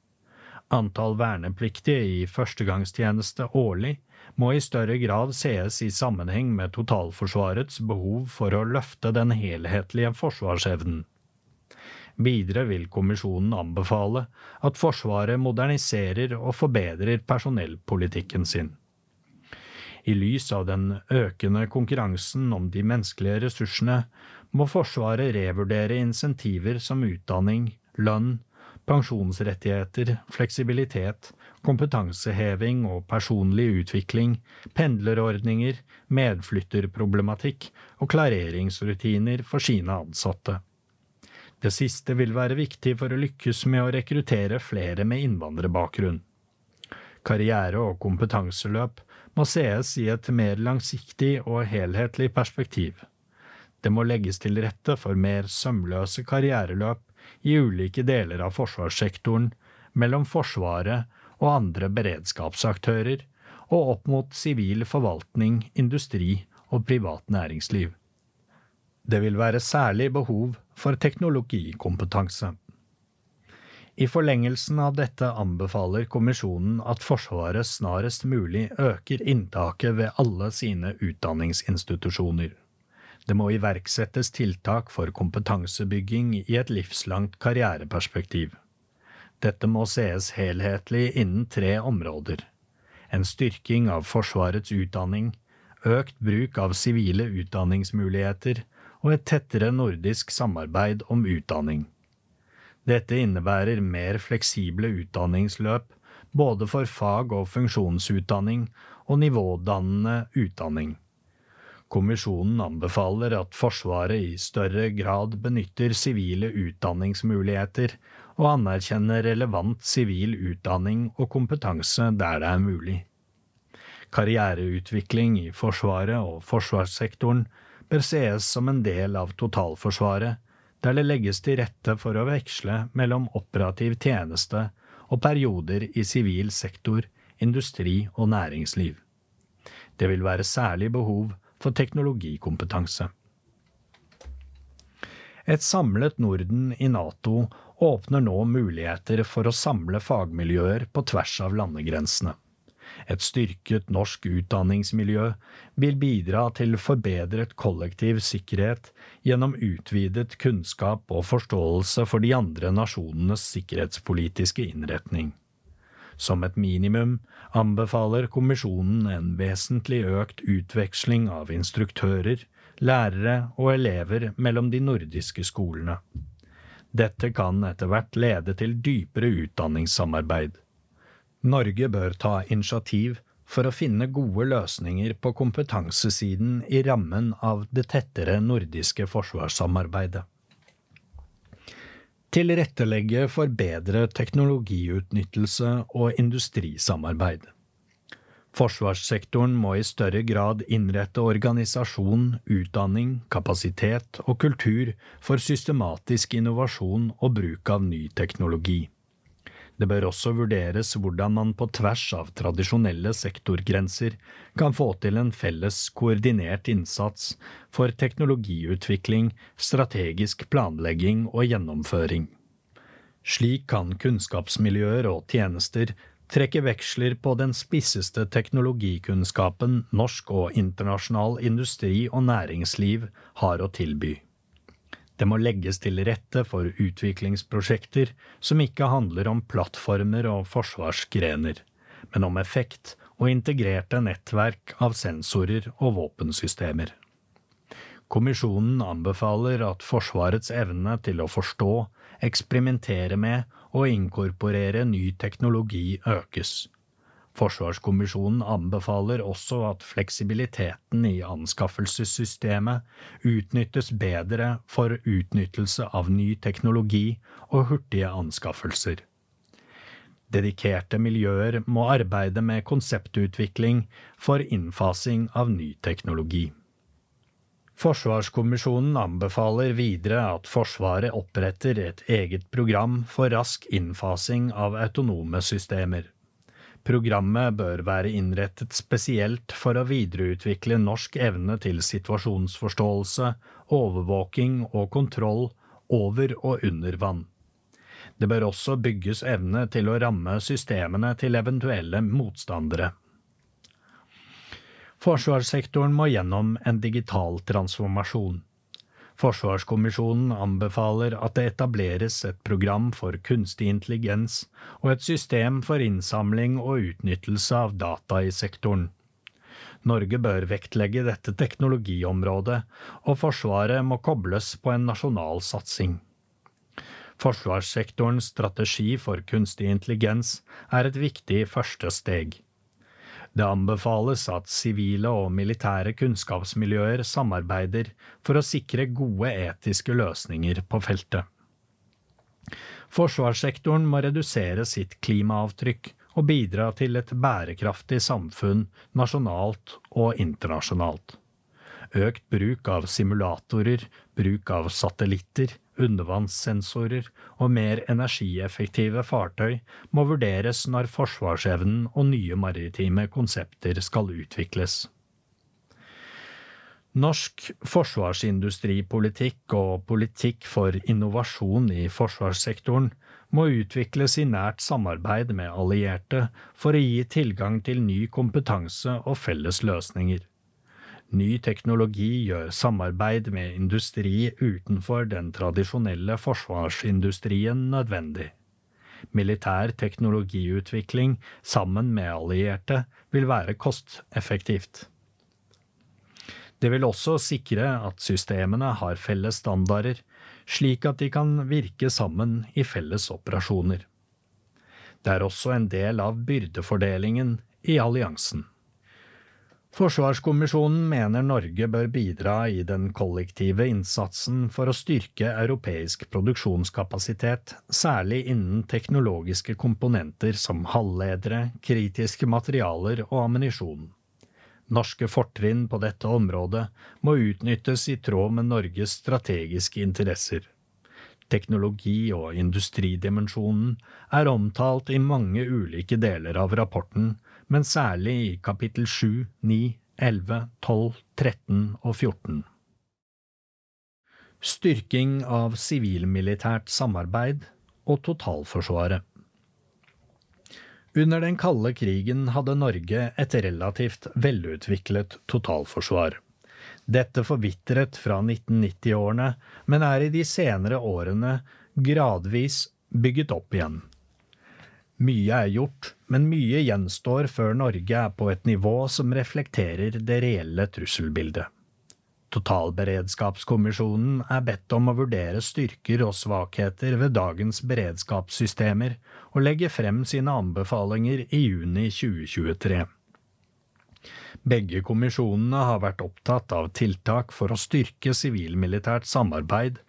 Antall vernepliktige i førstegangstjeneste årlig må i større grad sees i sammenheng med totalforsvarets behov for å løfte den helhetlige forsvarsevnen. Videre vil kommisjonen anbefale at Forsvaret moderniserer og forbedrer personellpolitikken sin. I lys av den økende konkurransen om de menneskelige ressursene må Forsvaret revurdere insentiver som utdanning, lønn, pensjonsrettigheter, fleksibilitet, kompetanseheving og personlig utvikling, pendlerordninger, medflytterproblematikk og klareringsrutiner for sine ansatte. Det siste vil være viktig for å lykkes med å rekruttere flere med innvandrerbakgrunn. Karriere- og kompetanseløp må sees i et mer langsiktig og helhetlig perspektiv. Det må legges til rette for mer sømløse karriereløp i ulike deler av forsvarssektoren, mellom Forsvaret og andre beredskapsaktører, og opp mot sivil forvaltning, industri og privat næringsliv. Det vil være særlig behov for teknologikompetanse. I forlengelsen av dette anbefaler kommisjonen at Forsvaret snarest mulig øker inntaket ved alle sine utdanningsinstitusjoner. Det må iverksettes tiltak for kompetansebygging i et livslangt karriereperspektiv. Dette må sees helhetlig innen tre områder. En styrking av Forsvarets utdanning, økt bruk av sivile utdanningsmuligheter og et tettere nordisk samarbeid om utdanning. Dette innebærer mer fleksible utdanningsløp både for fag- og funksjonsutdanning og nivådannende utdanning. Kommisjonen anbefaler at Forsvaret i større grad benytter sivile utdanningsmuligheter og anerkjenner relevant sivil utdanning og kompetanse der det er mulig. Karriereutvikling i Forsvaret og forsvarssektoren bør sees som en del av totalforsvaret, der det legges til rette for å veksle mellom operativ tjeneste og perioder i sivil sektor, industri og næringsliv. Det vil være særlig behov for teknologikompetanse. Et samlet Norden i Nato åpner nå muligheter for å samle fagmiljøer på tvers av landegrensene. Et styrket norsk utdanningsmiljø vil bidra til forbedret kollektiv sikkerhet gjennom utvidet kunnskap og forståelse for de andre nasjonenes sikkerhetspolitiske innretning. Som et minimum anbefaler kommisjonen en vesentlig økt utveksling av instruktører, lærere og elever mellom de nordiske skolene. Dette kan etter hvert lede til dypere utdanningssamarbeid. Norge bør ta initiativ for å finne gode løsninger på kompetansesiden i rammen av det tettere nordiske forsvarssamarbeidet. Tilrettelegge for bedre teknologiutnyttelse og industrisamarbeid. Forsvarssektoren må i større grad innrette organisasjon, utdanning, kapasitet og kultur for systematisk innovasjon og bruk av ny teknologi. Det bør også vurderes hvordan man på tvers av tradisjonelle sektorgrenser kan få til en felles koordinert innsats for teknologiutvikling, strategisk planlegging og gjennomføring. Slik kan kunnskapsmiljøer og tjenester trekke veksler på den spisseste teknologikunnskapen norsk og internasjonal industri og næringsliv har å tilby. Det må legges til rette for utviklingsprosjekter som ikke handler om plattformer og forsvarsgrener, men om effekt og integrerte nettverk av sensorer og våpensystemer. Kommisjonen anbefaler at Forsvarets evne til å forstå, eksperimentere med og inkorporere ny teknologi økes. Forsvarskommisjonen anbefaler også at fleksibiliteten i anskaffelsessystemet utnyttes bedre for utnyttelse av ny teknologi og hurtige anskaffelser. Dedikerte miljøer må arbeide med konseptutvikling for innfasing av ny teknologi. Forsvarskommisjonen anbefaler videre at Forsvaret oppretter et eget program for rask innfasing av autonome systemer. Programmet bør være innrettet spesielt for å videreutvikle norsk evne til situasjonsforståelse, overvåking og kontroll over og under vann. Det bør også bygges evne til å ramme systemene til eventuelle motstandere. Forsvarssektoren må gjennom en digital transformasjon. Forsvarskommisjonen anbefaler at det etableres et program for kunstig intelligens og et system for innsamling og utnyttelse av data i sektoren. Norge bør vektlegge dette teknologiområdet, og Forsvaret må kobles på en nasjonal satsing. Forsvarssektorens strategi for kunstig intelligens er et viktig første steg. Det anbefales at sivile og militære kunnskapsmiljøer samarbeider for å sikre gode etiske løsninger på feltet. Forsvarssektoren må redusere sitt klimaavtrykk og bidra til et bærekraftig samfunn nasjonalt og internasjonalt. Økt bruk av simulatorer, bruk av satellitter, undervannssensorer og mer energieffektive fartøy må vurderes når forsvarsevnen og nye maritime konsepter skal utvikles. Norsk forsvarsindustripolitikk og politikk for innovasjon i forsvarssektoren må utvikles i nært samarbeid med allierte for å gi tilgang til ny kompetanse og felles løsninger. Ny teknologi gjør samarbeid med industri utenfor den tradisjonelle forsvarsindustrien nødvendig. Militær teknologiutvikling sammen med allierte vil være kosteffektivt. Det vil også sikre at systemene har felles standarder, slik at de kan virke sammen i felles operasjoner. Det er også en del av byrdefordelingen i alliansen. Forsvarskommisjonen mener Norge bør bidra i den kollektive innsatsen for å styrke europeisk produksjonskapasitet, særlig innen teknologiske komponenter som halvledere, kritiske materialer og ammunisjon. Norske fortrinn på dette området må utnyttes i tråd med Norges strategiske interesser. Teknologi- og industridimensjonen er omtalt i mange ulike deler av rapporten, men særlig i kapittel 7, 9, 11, 12, 13 og 14. Styrking av sivilmilitært samarbeid og totalforsvaret. Under den kalde krigen hadde Norge et relativt velutviklet totalforsvar. Dette forvitret fra 1990-årene, men er i de senere årene gradvis bygget opp igjen. Mye er gjort, men mye gjenstår før Norge er på et nivå som reflekterer det reelle trusselbildet. Totalberedskapskommisjonen er bedt om å vurdere styrker og svakheter ved dagens beredskapssystemer og legge frem sine anbefalinger i juni 2023. Begge kommisjonene har vært opptatt av tiltak for å styrke sivilmilitært samarbeid,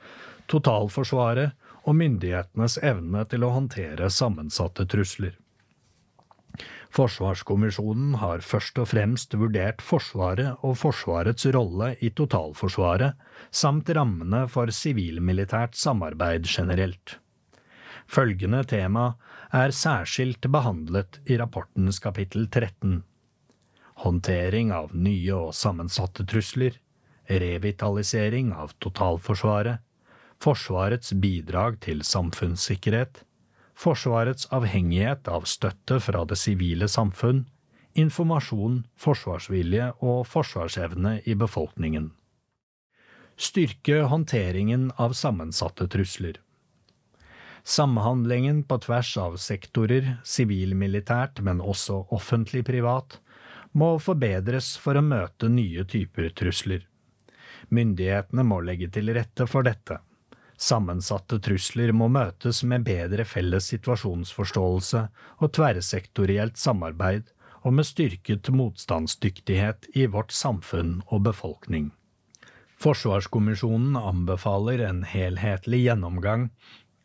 totalforsvaret og myndighetenes evne til å håndtere sammensatte trusler. Forsvarskommisjonen har først og fremst vurdert Forsvaret og Forsvarets rolle i totalforsvaret, samt rammene for sivilmilitært samarbeid generelt. Følgende tema er særskilt behandlet i rapportens kapittel 13. Håndtering av nye og sammensatte trusler, revitalisering av totalforsvaret, Forsvarets bidrag til samfunnssikkerhet, Forsvarets avhengighet av støtte fra det sivile samfunn, informasjon, forsvarsvilje og forsvarsevne i befolkningen. Styrke håndteringen av sammensatte trusler. Samhandlingen på tvers av sektorer, sivil-militært, men også offentlig-privat, må forbedres for å møte nye typer trusler. Myndighetene må legge til rette for dette. Sammensatte trusler må møtes med bedre felles situasjonsforståelse og tverrsektorielt samarbeid, og med styrket motstandsdyktighet i vårt samfunn og befolkning. Forsvarskommisjonen anbefaler en helhetlig gjennomgang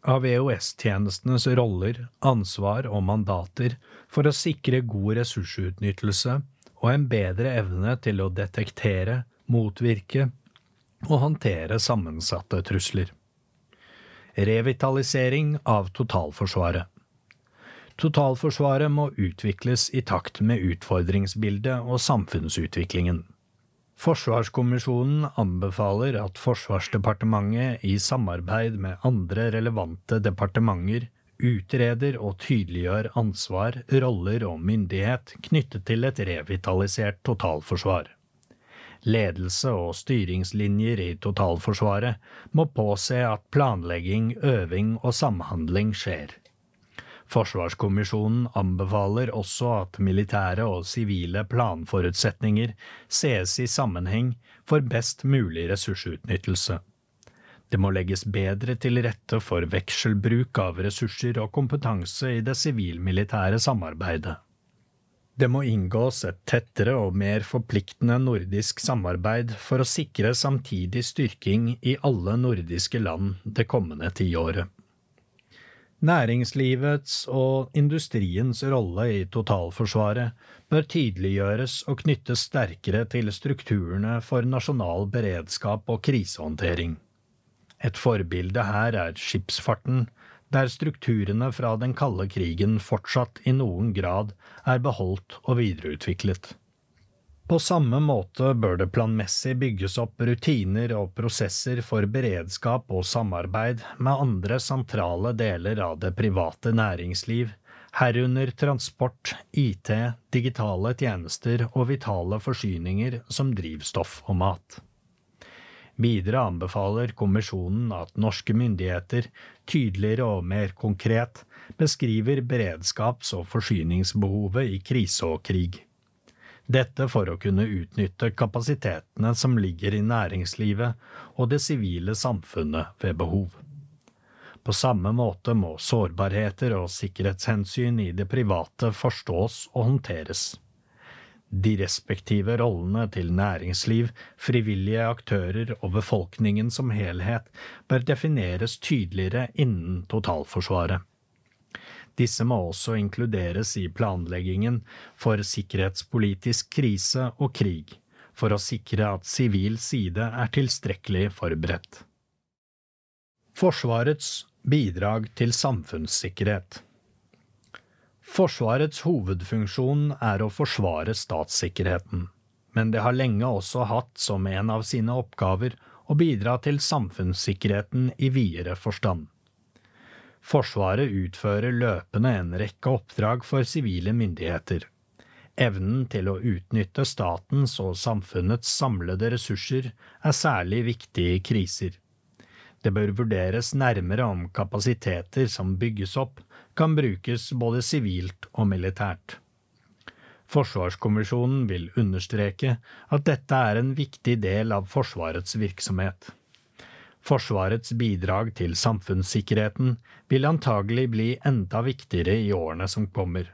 av EOS-tjenestenes roller, ansvar og mandater for å sikre god ressursutnyttelse og en bedre evne til å detektere, motvirke og håndtere sammensatte trusler. Revitalisering av totalforsvaret. Totalforsvaret må utvikles i takt med utfordringsbildet og samfunnsutviklingen. Forsvarskommisjonen anbefaler at Forsvarsdepartementet i samarbeid med andre relevante departementer utreder og tydeliggjør ansvar, roller og myndighet knyttet til et revitalisert totalforsvar. Ledelse og styringslinjer i totalforsvaret må påse at planlegging, øving og samhandling skjer. Forsvarskommisjonen anbefaler også at militære og sivile planforutsetninger ses i sammenheng for best mulig ressursutnyttelse. Det må legges bedre til rette for vekselbruk av ressurser og kompetanse i det sivil-militære samarbeidet. Det må inngås et tettere og mer forpliktende nordisk samarbeid for å sikre samtidig styrking i alle nordiske land det kommende tiåret. Næringslivets og industriens rolle i totalforsvaret bør tydeliggjøres og knyttes sterkere til strukturene for nasjonal beredskap og krisehåndtering. Et forbilde her er skipsfarten, der strukturene fra den kalde krigen fortsatt i noen grad er beholdt og videreutviklet. På samme måte bør det planmessig bygges opp rutiner og prosesser for beredskap og samarbeid med andre sentrale deler av det private næringsliv, herunder transport, IT, digitale tjenester og vitale forsyninger som drivstoff og mat. Videre anbefaler kommisjonen at norske myndigheter tydeligere og mer konkret beskriver beredskaps- og forsyningsbehovet i krise og krig. Dette for å kunne utnytte kapasitetene som ligger i næringslivet og det sivile samfunnet ved behov. På samme måte må sårbarheter og sikkerhetshensyn i det private forstås og håndteres. De respektive rollene til næringsliv, frivillige aktører og befolkningen som helhet bør defineres tydeligere innen totalforsvaret. Disse må også inkluderes i planleggingen for sikkerhetspolitisk krise og krig, for å sikre at sivil side er tilstrekkelig forberedt. Forsvarets bidrag til samfunnssikkerhet Forsvarets hovedfunksjon er å forsvare statssikkerheten, men det har lenge også hatt som en av sine oppgaver å bidra til samfunnssikkerheten i videre forstand. Forsvaret utfører løpende en rekke oppdrag for sivile myndigheter. Evnen til å utnytte statens og samfunnets samlede ressurser er særlig viktig i kriser. Det bør vurderes nærmere om kapasiteter som bygges opp, kan brukes både sivilt og militært. Forsvarskommisjonen vil understreke at dette er en viktig del av Forsvarets virksomhet. Forsvarets bidrag til samfunnssikkerheten vil antagelig bli enda viktigere i årene som kommer.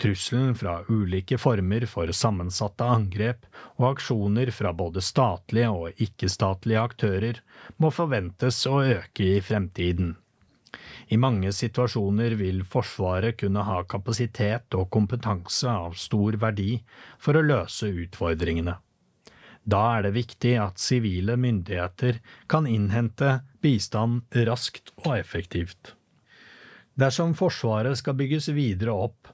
Trusselen fra ulike former for sammensatte angrep og aksjoner fra både statlige og ikke-statlige aktører må forventes å øke i fremtiden. I mange situasjoner vil Forsvaret kunne ha kapasitet og kompetanse av stor verdi for å løse utfordringene. Da er det viktig at sivile myndigheter kan innhente bistand raskt og effektivt. Dersom Forsvaret skal bygges videre opp,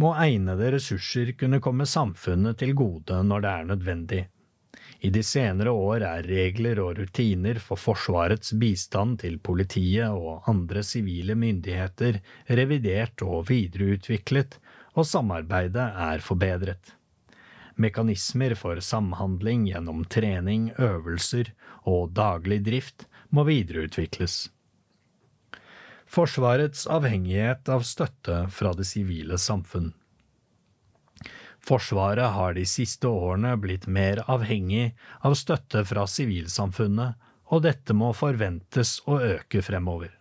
må egnede ressurser kunne komme samfunnet til gode når det er nødvendig. I de senere år er regler og rutiner for Forsvarets bistand til politiet og andre sivile myndigheter revidert og videreutviklet, og samarbeidet er forbedret. Mekanismer for samhandling gjennom trening, øvelser og daglig drift må videreutvikles. Forsvarets avhengighet av støtte fra det sivile samfunn. Forsvaret har de siste årene blitt mer avhengig av støtte fra sivilsamfunnet, og dette må forventes å øke fremover.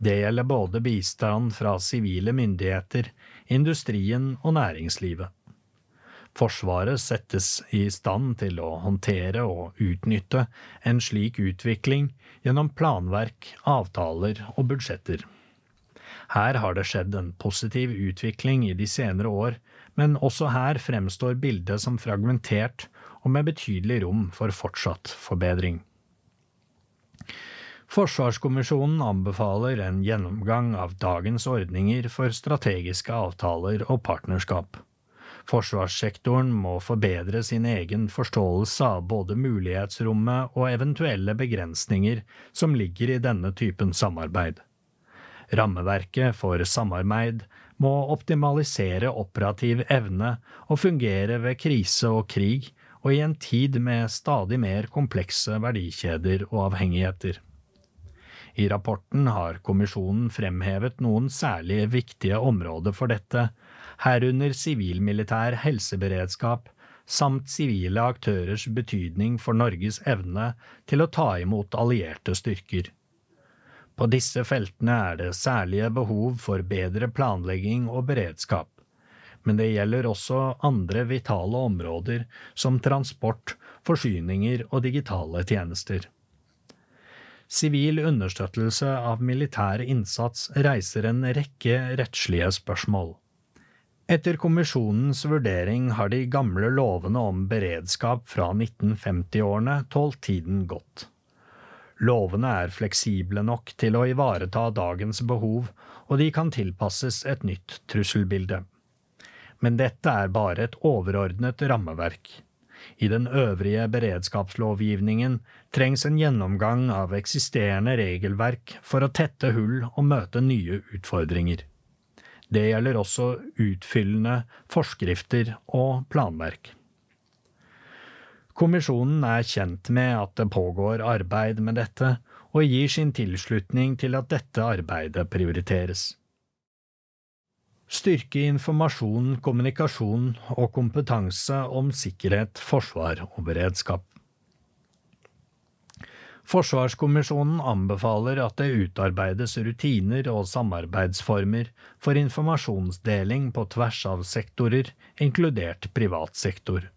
Det gjelder både bistand fra sivile myndigheter, industrien og næringslivet. Forsvaret settes i stand til å håndtere og utnytte en slik utvikling gjennom planverk, avtaler og budsjetter. Her har det skjedd en positiv utvikling i de senere år, men også her fremstår bildet som fragmentert og med betydelig rom for fortsatt forbedring. Forsvarskommisjonen anbefaler en gjennomgang av dagens ordninger for strategiske avtaler og partnerskap. Forsvarssektoren må forbedre sin egen forståelse av både mulighetsrommet og eventuelle begrensninger som ligger i denne typen samarbeid. Rammeverket for samarbeid må optimalisere operativ evne og fungere ved krise og krig, og i en tid med stadig mer komplekse verdikjeder og avhengigheter. I rapporten har kommisjonen fremhevet noen særlig viktige områder for dette, herunder sivil-militær helseberedskap samt sivile aktørers betydning for Norges evne til å ta imot allierte styrker. På disse feltene er det særlige behov for bedre planlegging og beredskap, men det gjelder også andre vitale områder som transport, forsyninger og digitale tjenester. Sivil understøttelse av militær innsats reiser en rekke rettslige spørsmål. Etter kommisjonens vurdering har de gamle lovene om beredskap fra 1950-årene tålt tiden godt. Lovene er fleksible nok til å ivareta dagens behov, og de kan tilpasses et nytt trusselbilde. Men dette er bare et overordnet rammeverk. I den øvrige beredskapslovgivningen trengs en gjennomgang av eksisterende regelverk for å tette hull og møte nye utfordringer. Det gjelder også utfyllende forskrifter og planverk. Kommisjonen er kjent med at det pågår arbeid med dette, og gir sin tilslutning til at dette arbeidet prioriteres. Styrke informasjon, kommunikasjon og kompetanse om sikkerhet, forsvar og beredskap. Forsvarskommisjonen anbefaler at det utarbeides rutiner og samarbeidsformer for informasjonsdeling på tvers av sektorer, inkludert privat sektor.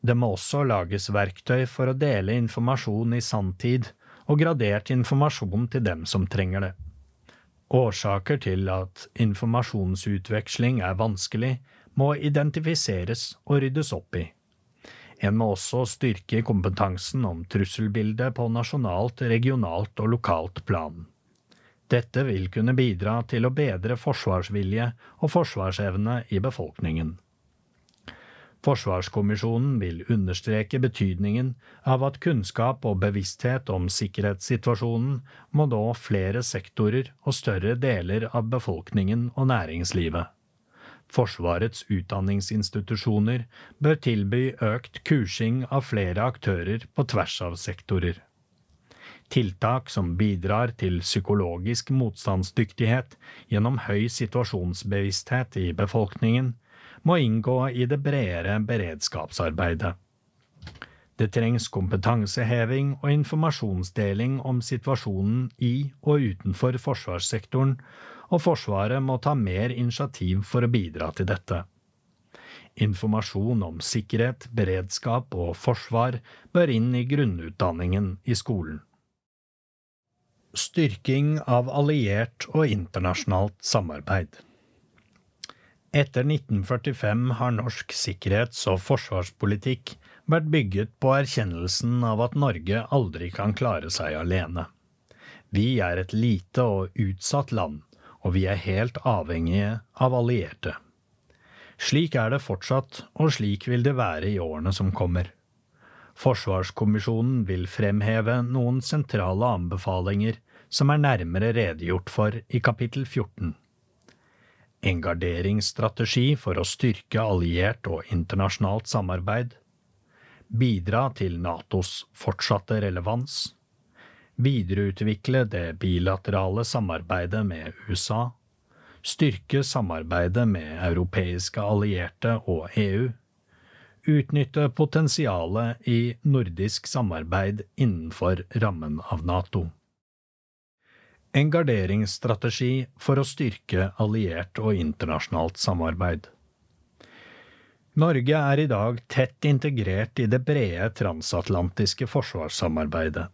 Det må også lages verktøy for å dele informasjon i sanntid og gradert informasjon til dem som trenger det. Årsaker til at informasjonsutveksling er vanskelig, må identifiseres og ryddes opp i. En må også styrke kompetansen om trusselbildet på nasjonalt, regionalt og lokalt plan. Dette vil kunne bidra til å bedre forsvarsvilje og forsvarsevne i befolkningen. Forsvarskommisjonen vil understreke betydningen av at kunnskap og bevissthet om sikkerhetssituasjonen må nå flere sektorer og større deler av befolkningen og næringslivet. Forsvarets utdanningsinstitusjoner bør tilby økt kursing av flere aktører på tvers av sektorer. Tiltak som bidrar til psykologisk motstandsdyktighet gjennom høy situasjonsbevissthet i befolkningen, må inngå i det bredere beredskapsarbeidet. Det trengs kompetanseheving og informasjonsdeling om situasjonen i og utenfor forsvarssektoren og Forsvaret må ta mer initiativ for å bidra til dette. Informasjon om sikkerhet, beredskap og forsvar bør inn i grunnutdanningen i skolen. Styrking av alliert og internasjonalt samarbeid Etter 1945 har norsk sikkerhets- og forsvarspolitikk vært bygget på erkjennelsen av at Norge aldri kan klare seg alene. Vi er et lite og utsatt land, og vi er helt avhengige av allierte. Slik er det fortsatt, og slik vil det være i årene som kommer. Forsvarskommisjonen vil fremheve noen sentrale anbefalinger som er nærmere redegjort for i kapittel 14. En garderingsstrategi for å styrke alliert og internasjonalt samarbeid. Bidra til Natos fortsatte relevans. Videreutvikle det bilaterale samarbeidet med USA. Styrke samarbeidet med europeiske allierte og EU utnytte potensialet i nordisk samarbeid innenfor rammen av Nato. En garderingsstrategi for å styrke alliert og internasjonalt samarbeid. Norge er i dag tett integrert i det brede transatlantiske forsvarssamarbeidet.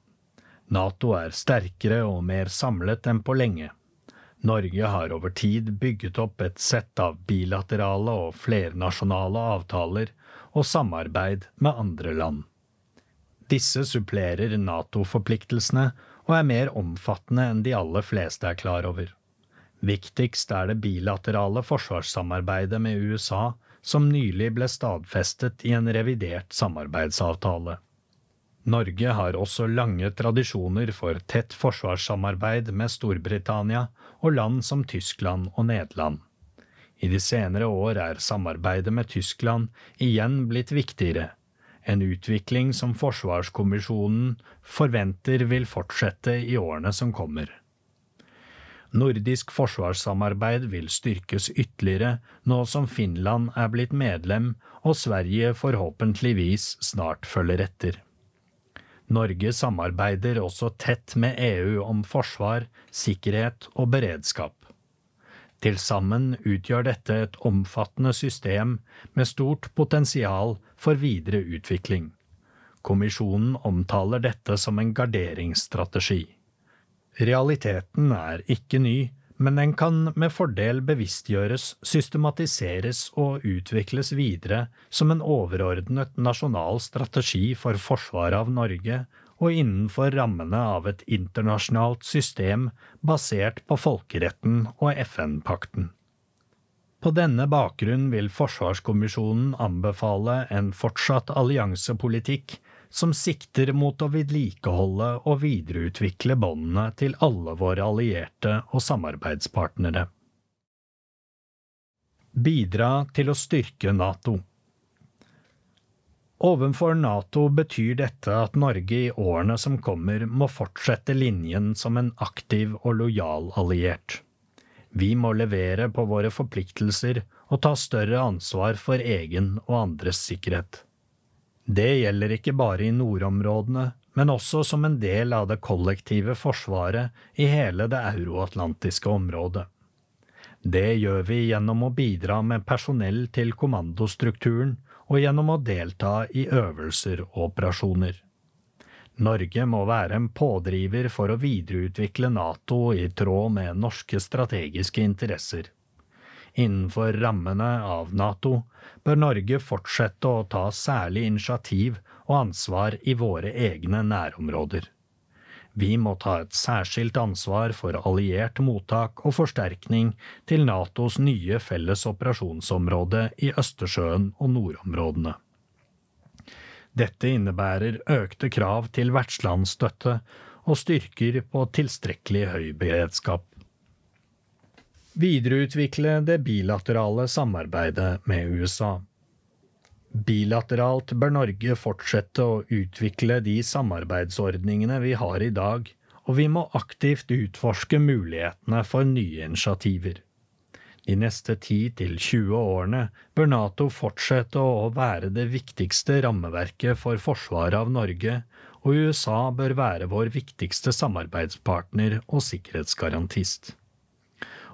Nato er sterkere og mer samlet enn på lenge. Norge har over tid bygget opp et sett av bilaterale og flernasjonale avtaler og samarbeid med andre land. Disse supplerer Nato-forpliktelsene og er mer omfattende enn de aller fleste er klar over. Viktigst er det bilaterale forsvarssamarbeidet med USA, som nylig ble stadfestet i en revidert samarbeidsavtale. Norge har også lange tradisjoner for tett forsvarssamarbeid med Storbritannia og land som Tyskland og Nederland. I de senere år er samarbeidet med Tyskland igjen blitt viktigere, en utvikling som Forsvarskommisjonen forventer vil fortsette i årene som kommer. Nordisk forsvarssamarbeid vil styrkes ytterligere nå som Finland er blitt medlem og Sverige forhåpentligvis snart følger etter. Norge samarbeider også tett med EU om forsvar, sikkerhet og beredskap. Til sammen utgjør dette et omfattende system med stort potensial for videre utvikling. Kommisjonen omtaler dette som en garderingsstrategi. Realiteten er ikke ny, men den kan med fordel bevisstgjøres, systematiseres og utvikles videre som en overordnet nasjonal strategi for forsvaret av Norge og innenfor rammene av et internasjonalt system basert på folkeretten og FN-pakten. På denne bakgrunn vil Forsvarskommisjonen anbefale en fortsatt alliansepolitikk som sikter mot å vedlikeholde og videreutvikle båndene til alle våre allierte og samarbeidspartnere. Bidra til å styrke NATO. Ovenfor Nato betyr dette at Norge i årene som kommer må fortsette linjen som en aktiv og lojal alliert. Vi må levere på våre forpliktelser og ta større ansvar for egen og andres sikkerhet. Det gjelder ikke bare i nordområdene, men også som en del av det kollektive forsvaret i hele det euroatlantiske området. Det gjør vi gjennom å bidra med personell til kommandostrukturen og gjennom å delta i øvelser og operasjoner. Norge må være en pådriver for å videreutvikle Nato i tråd med norske strategiske interesser. Innenfor rammene av Nato bør Norge fortsette å ta særlig initiativ og ansvar i våre egne nærområder. Vi må ta et særskilt ansvar for alliert mottak og forsterkning til Natos nye felles operasjonsområde i Østersjøen og nordområdene. Dette innebærer økte krav til vertslandsstøtte og styrker på tilstrekkelig høy beredskap. Videreutvikle det bilaterale samarbeidet med USA. Bilateralt bør Norge fortsette å utvikle de samarbeidsordningene vi har i dag, og vi må aktivt utforske mulighetene for nye initiativer. De neste 10–20 årene bør Nato fortsette å være det viktigste rammeverket for forsvaret av Norge, og USA bør være vår viktigste samarbeidspartner og sikkerhetsgarantist.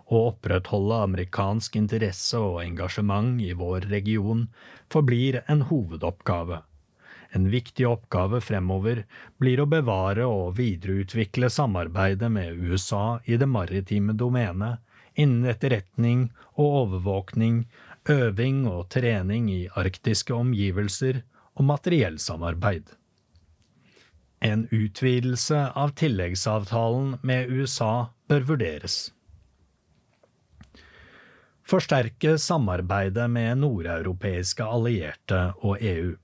Å opprettholde amerikansk interesse og engasjement i vår region forblir en hovedoppgave. En viktig oppgave fremover blir å bevare og videreutvikle samarbeidet med USA i det maritime domenet, innen etterretning og overvåkning, øving og trening i arktiske omgivelser og materiellsamarbeid. En utvidelse av tilleggsavtalen med USA bør vurderes forsterke samarbeidet med nordeuropeiske allierte og EU.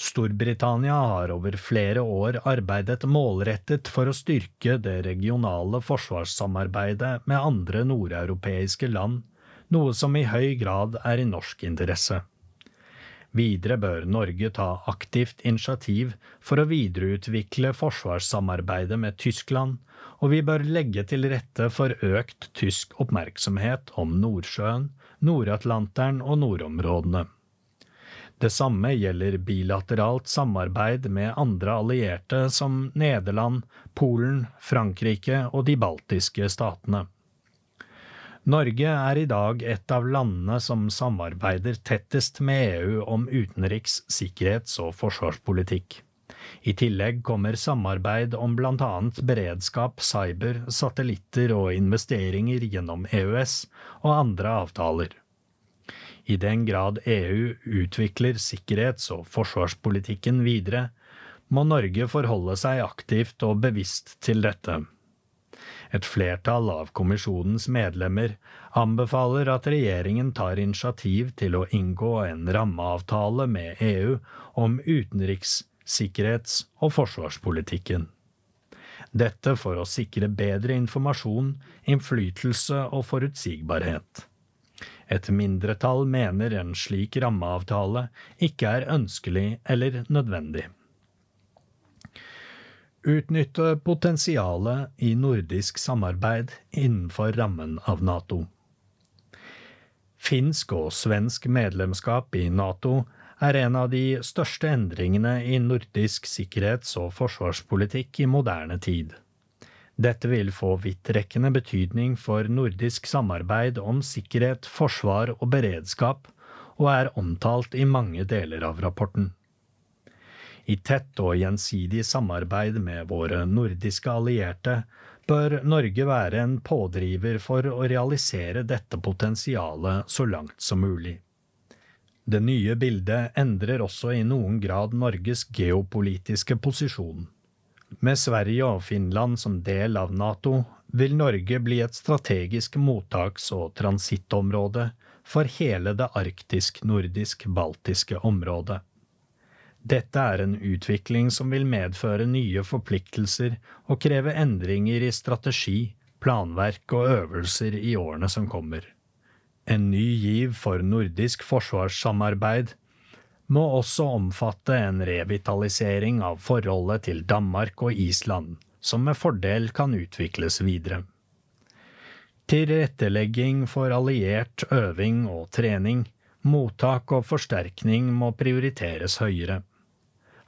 Storbritannia har over flere år arbeidet målrettet for å styrke det regionale forsvarssamarbeidet med andre nordeuropeiske land, noe som i høy grad er i norsk interesse. Videre bør Norge ta aktivt initiativ for å videreutvikle forsvarssamarbeidet med Tyskland, og vi bør legge til rette for økt tysk oppmerksomhet om Nordsjøen, Nord-Atlanteren og nordområdene. Det samme gjelder bilateralt samarbeid med andre allierte som Nederland, Polen, Frankrike og de baltiske statene. Norge er i dag et av landene som samarbeider tettest med EU om utenriks-, sikkerhets- og forsvarspolitikk. I tillegg kommer samarbeid om annet beredskap, cyber, satellitter og investeringer gjennom EØS og andre avtaler. I den grad EU utvikler sikkerhets- og forsvarspolitikken videre, må Norge forholde seg aktivt og bevisst til dette. Et flertall av kommisjonens medlemmer anbefaler at regjeringen tar initiativ til å inngå en rammeavtale med EU om utenriks-, sikkerhets- og forsvarspolitikken. Dette for å sikre bedre informasjon, innflytelse og forutsigbarhet. Et mindretall mener en slik rammeavtale ikke er ønskelig eller nødvendig. Utnytte potensialet i nordisk samarbeid innenfor rammen av Nato. Finsk og svensk medlemskap i Nato er en av de største endringene i nordisk sikkerhets- og forsvarspolitikk i moderne tid. Dette vil få vidtrekkende betydning for nordisk samarbeid om sikkerhet, forsvar og beredskap, og er omtalt i mange deler av rapporten. I tett og gjensidig samarbeid med våre nordiske allierte bør Norge være en pådriver for å realisere dette potensialet så langt som mulig. Det nye bildet endrer også i noen grad Norges geopolitiske posisjon. Med Sverige og Finland som del av Nato vil Norge bli et strategisk mottaks- og transittområde for hele det arktisk-nordisk-baltiske området. Dette er en utvikling som vil medføre nye forpliktelser og kreve endringer i strategi, planverk og øvelser i årene som kommer. En ny giv for nordisk forsvarssamarbeid må også omfatte en revitalisering av forholdet til Danmark og Island, som med fordel kan utvikles videre. Tilrettelegging for alliert øving og trening, mottak og forsterkning må prioriteres høyere.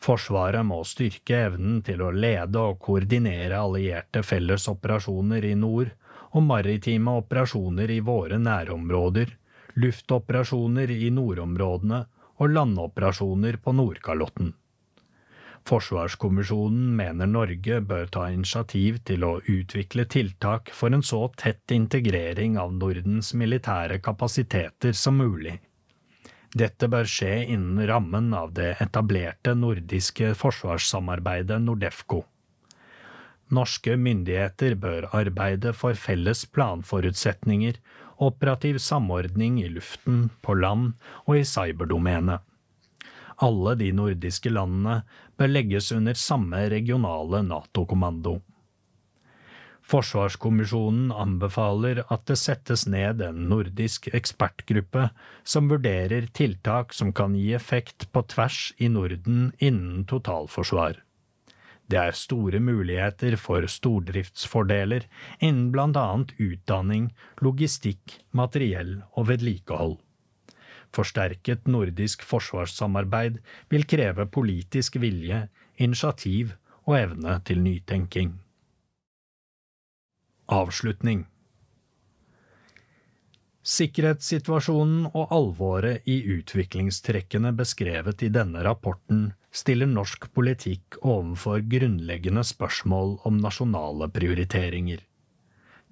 Forsvaret må styrke evnen til å lede og koordinere allierte fellesoperasjoner i nord og maritime operasjoner i våre nærområder, luftoperasjoner i nordområdene og landoperasjoner på Nordkalotten. Forsvarskommisjonen mener Norge bør ta initiativ til å utvikle tiltak for en så tett integrering av Nordens militære kapasiteter som mulig. Dette bør skje innen rammen av det etablerte nordiske forsvarssamarbeidet Nordefco. Norske myndigheter bør arbeide for felles planforutsetninger operativ samordning i luften, på land og i cyberdomenet. Alle de nordiske landene bør legges under samme regionale NATO-kommando. Forsvarskommisjonen anbefaler at det settes ned en nordisk ekspertgruppe som vurderer tiltak som kan gi effekt på tvers i Norden innen totalforsvar. Det er store muligheter for stordriftsfordeler innen blant annet utdanning, logistikk, materiell og vedlikehold. Forsterket nordisk forsvarssamarbeid vil kreve politisk vilje, initiativ og evne til nytenking. Avslutning Sikkerhetssituasjonen og alvoret i utviklingstrekkene beskrevet i denne rapporten stiller norsk politikk overfor grunnleggende spørsmål om nasjonale prioriteringer.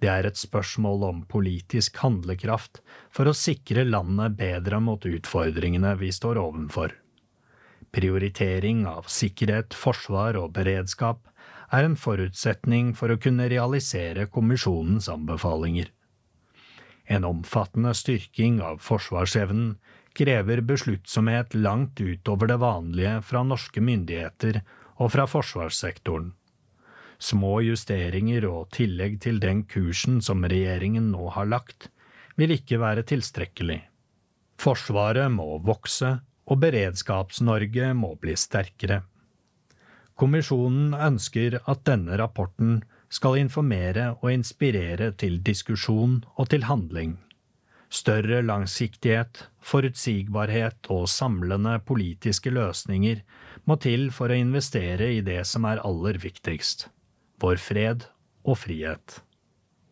Det er et spørsmål om politisk handlekraft for å sikre landet bedre mot utfordringene vi står overfor. Prioritering av sikkerhet, forsvar og beredskap er en forutsetning for å kunne realisere kommisjonens anbefalinger. En omfattende styrking av forsvarsevnen krever besluttsomhet langt utover det vanlige fra norske myndigheter og fra forsvarssektoren. Små justeringer og tillegg til den kursen som regjeringen nå har lagt, vil ikke være tilstrekkelig. Forsvaret må vokse, og Beredskaps-Norge må bli sterkere. Kommisjonen ønsker at denne rapporten skal informere og inspirere til diskusjon og til handling. Større langsiktighet, forutsigbarhet og samlende politiske løsninger må til for å investere i det som er aller viktigst vår fred og frihet.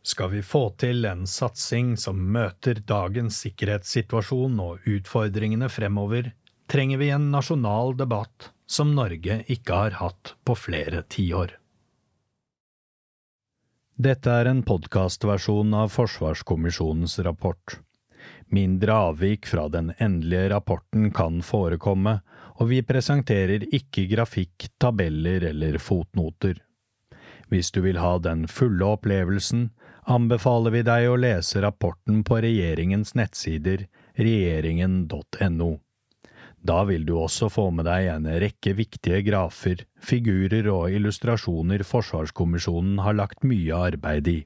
Skal vi få til en satsing som møter dagens sikkerhetssituasjon og utfordringene fremover, trenger vi en nasjonal debatt som Norge ikke har hatt på flere tiår. Dette er en podkastversjon av Forsvarskommisjonens rapport. Mindre avvik fra den endelige rapporten kan forekomme, og vi presenterer ikke grafikk, tabeller eller fotnoter. Hvis du vil ha den fulle opplevelsen, anbefaler vi deg å lese rapporten på regjeringens nettsider regjeringen.no. Da vil du også få med deg en rekke viktige grafer, figurer og illustrasjoner Forsvarskommisjonen har lagt mye arbeid i.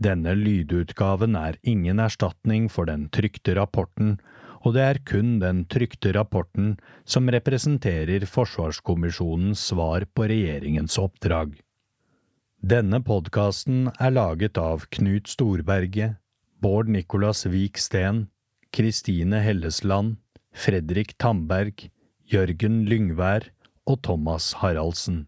Denne lydutgaven er ingen erstatning for den trykte rapporten, og det er kun den trykte rapporten som representerer Forsvarskommisjonens svar på regjeringens oppdrag. Denne podkasten er laget av Knut Storberget, Bård Nicolas Vik Steen, Kristine Hellesland, Fredrik Tamberg, Jørgen Lyngvær og Thomas Haraldsen.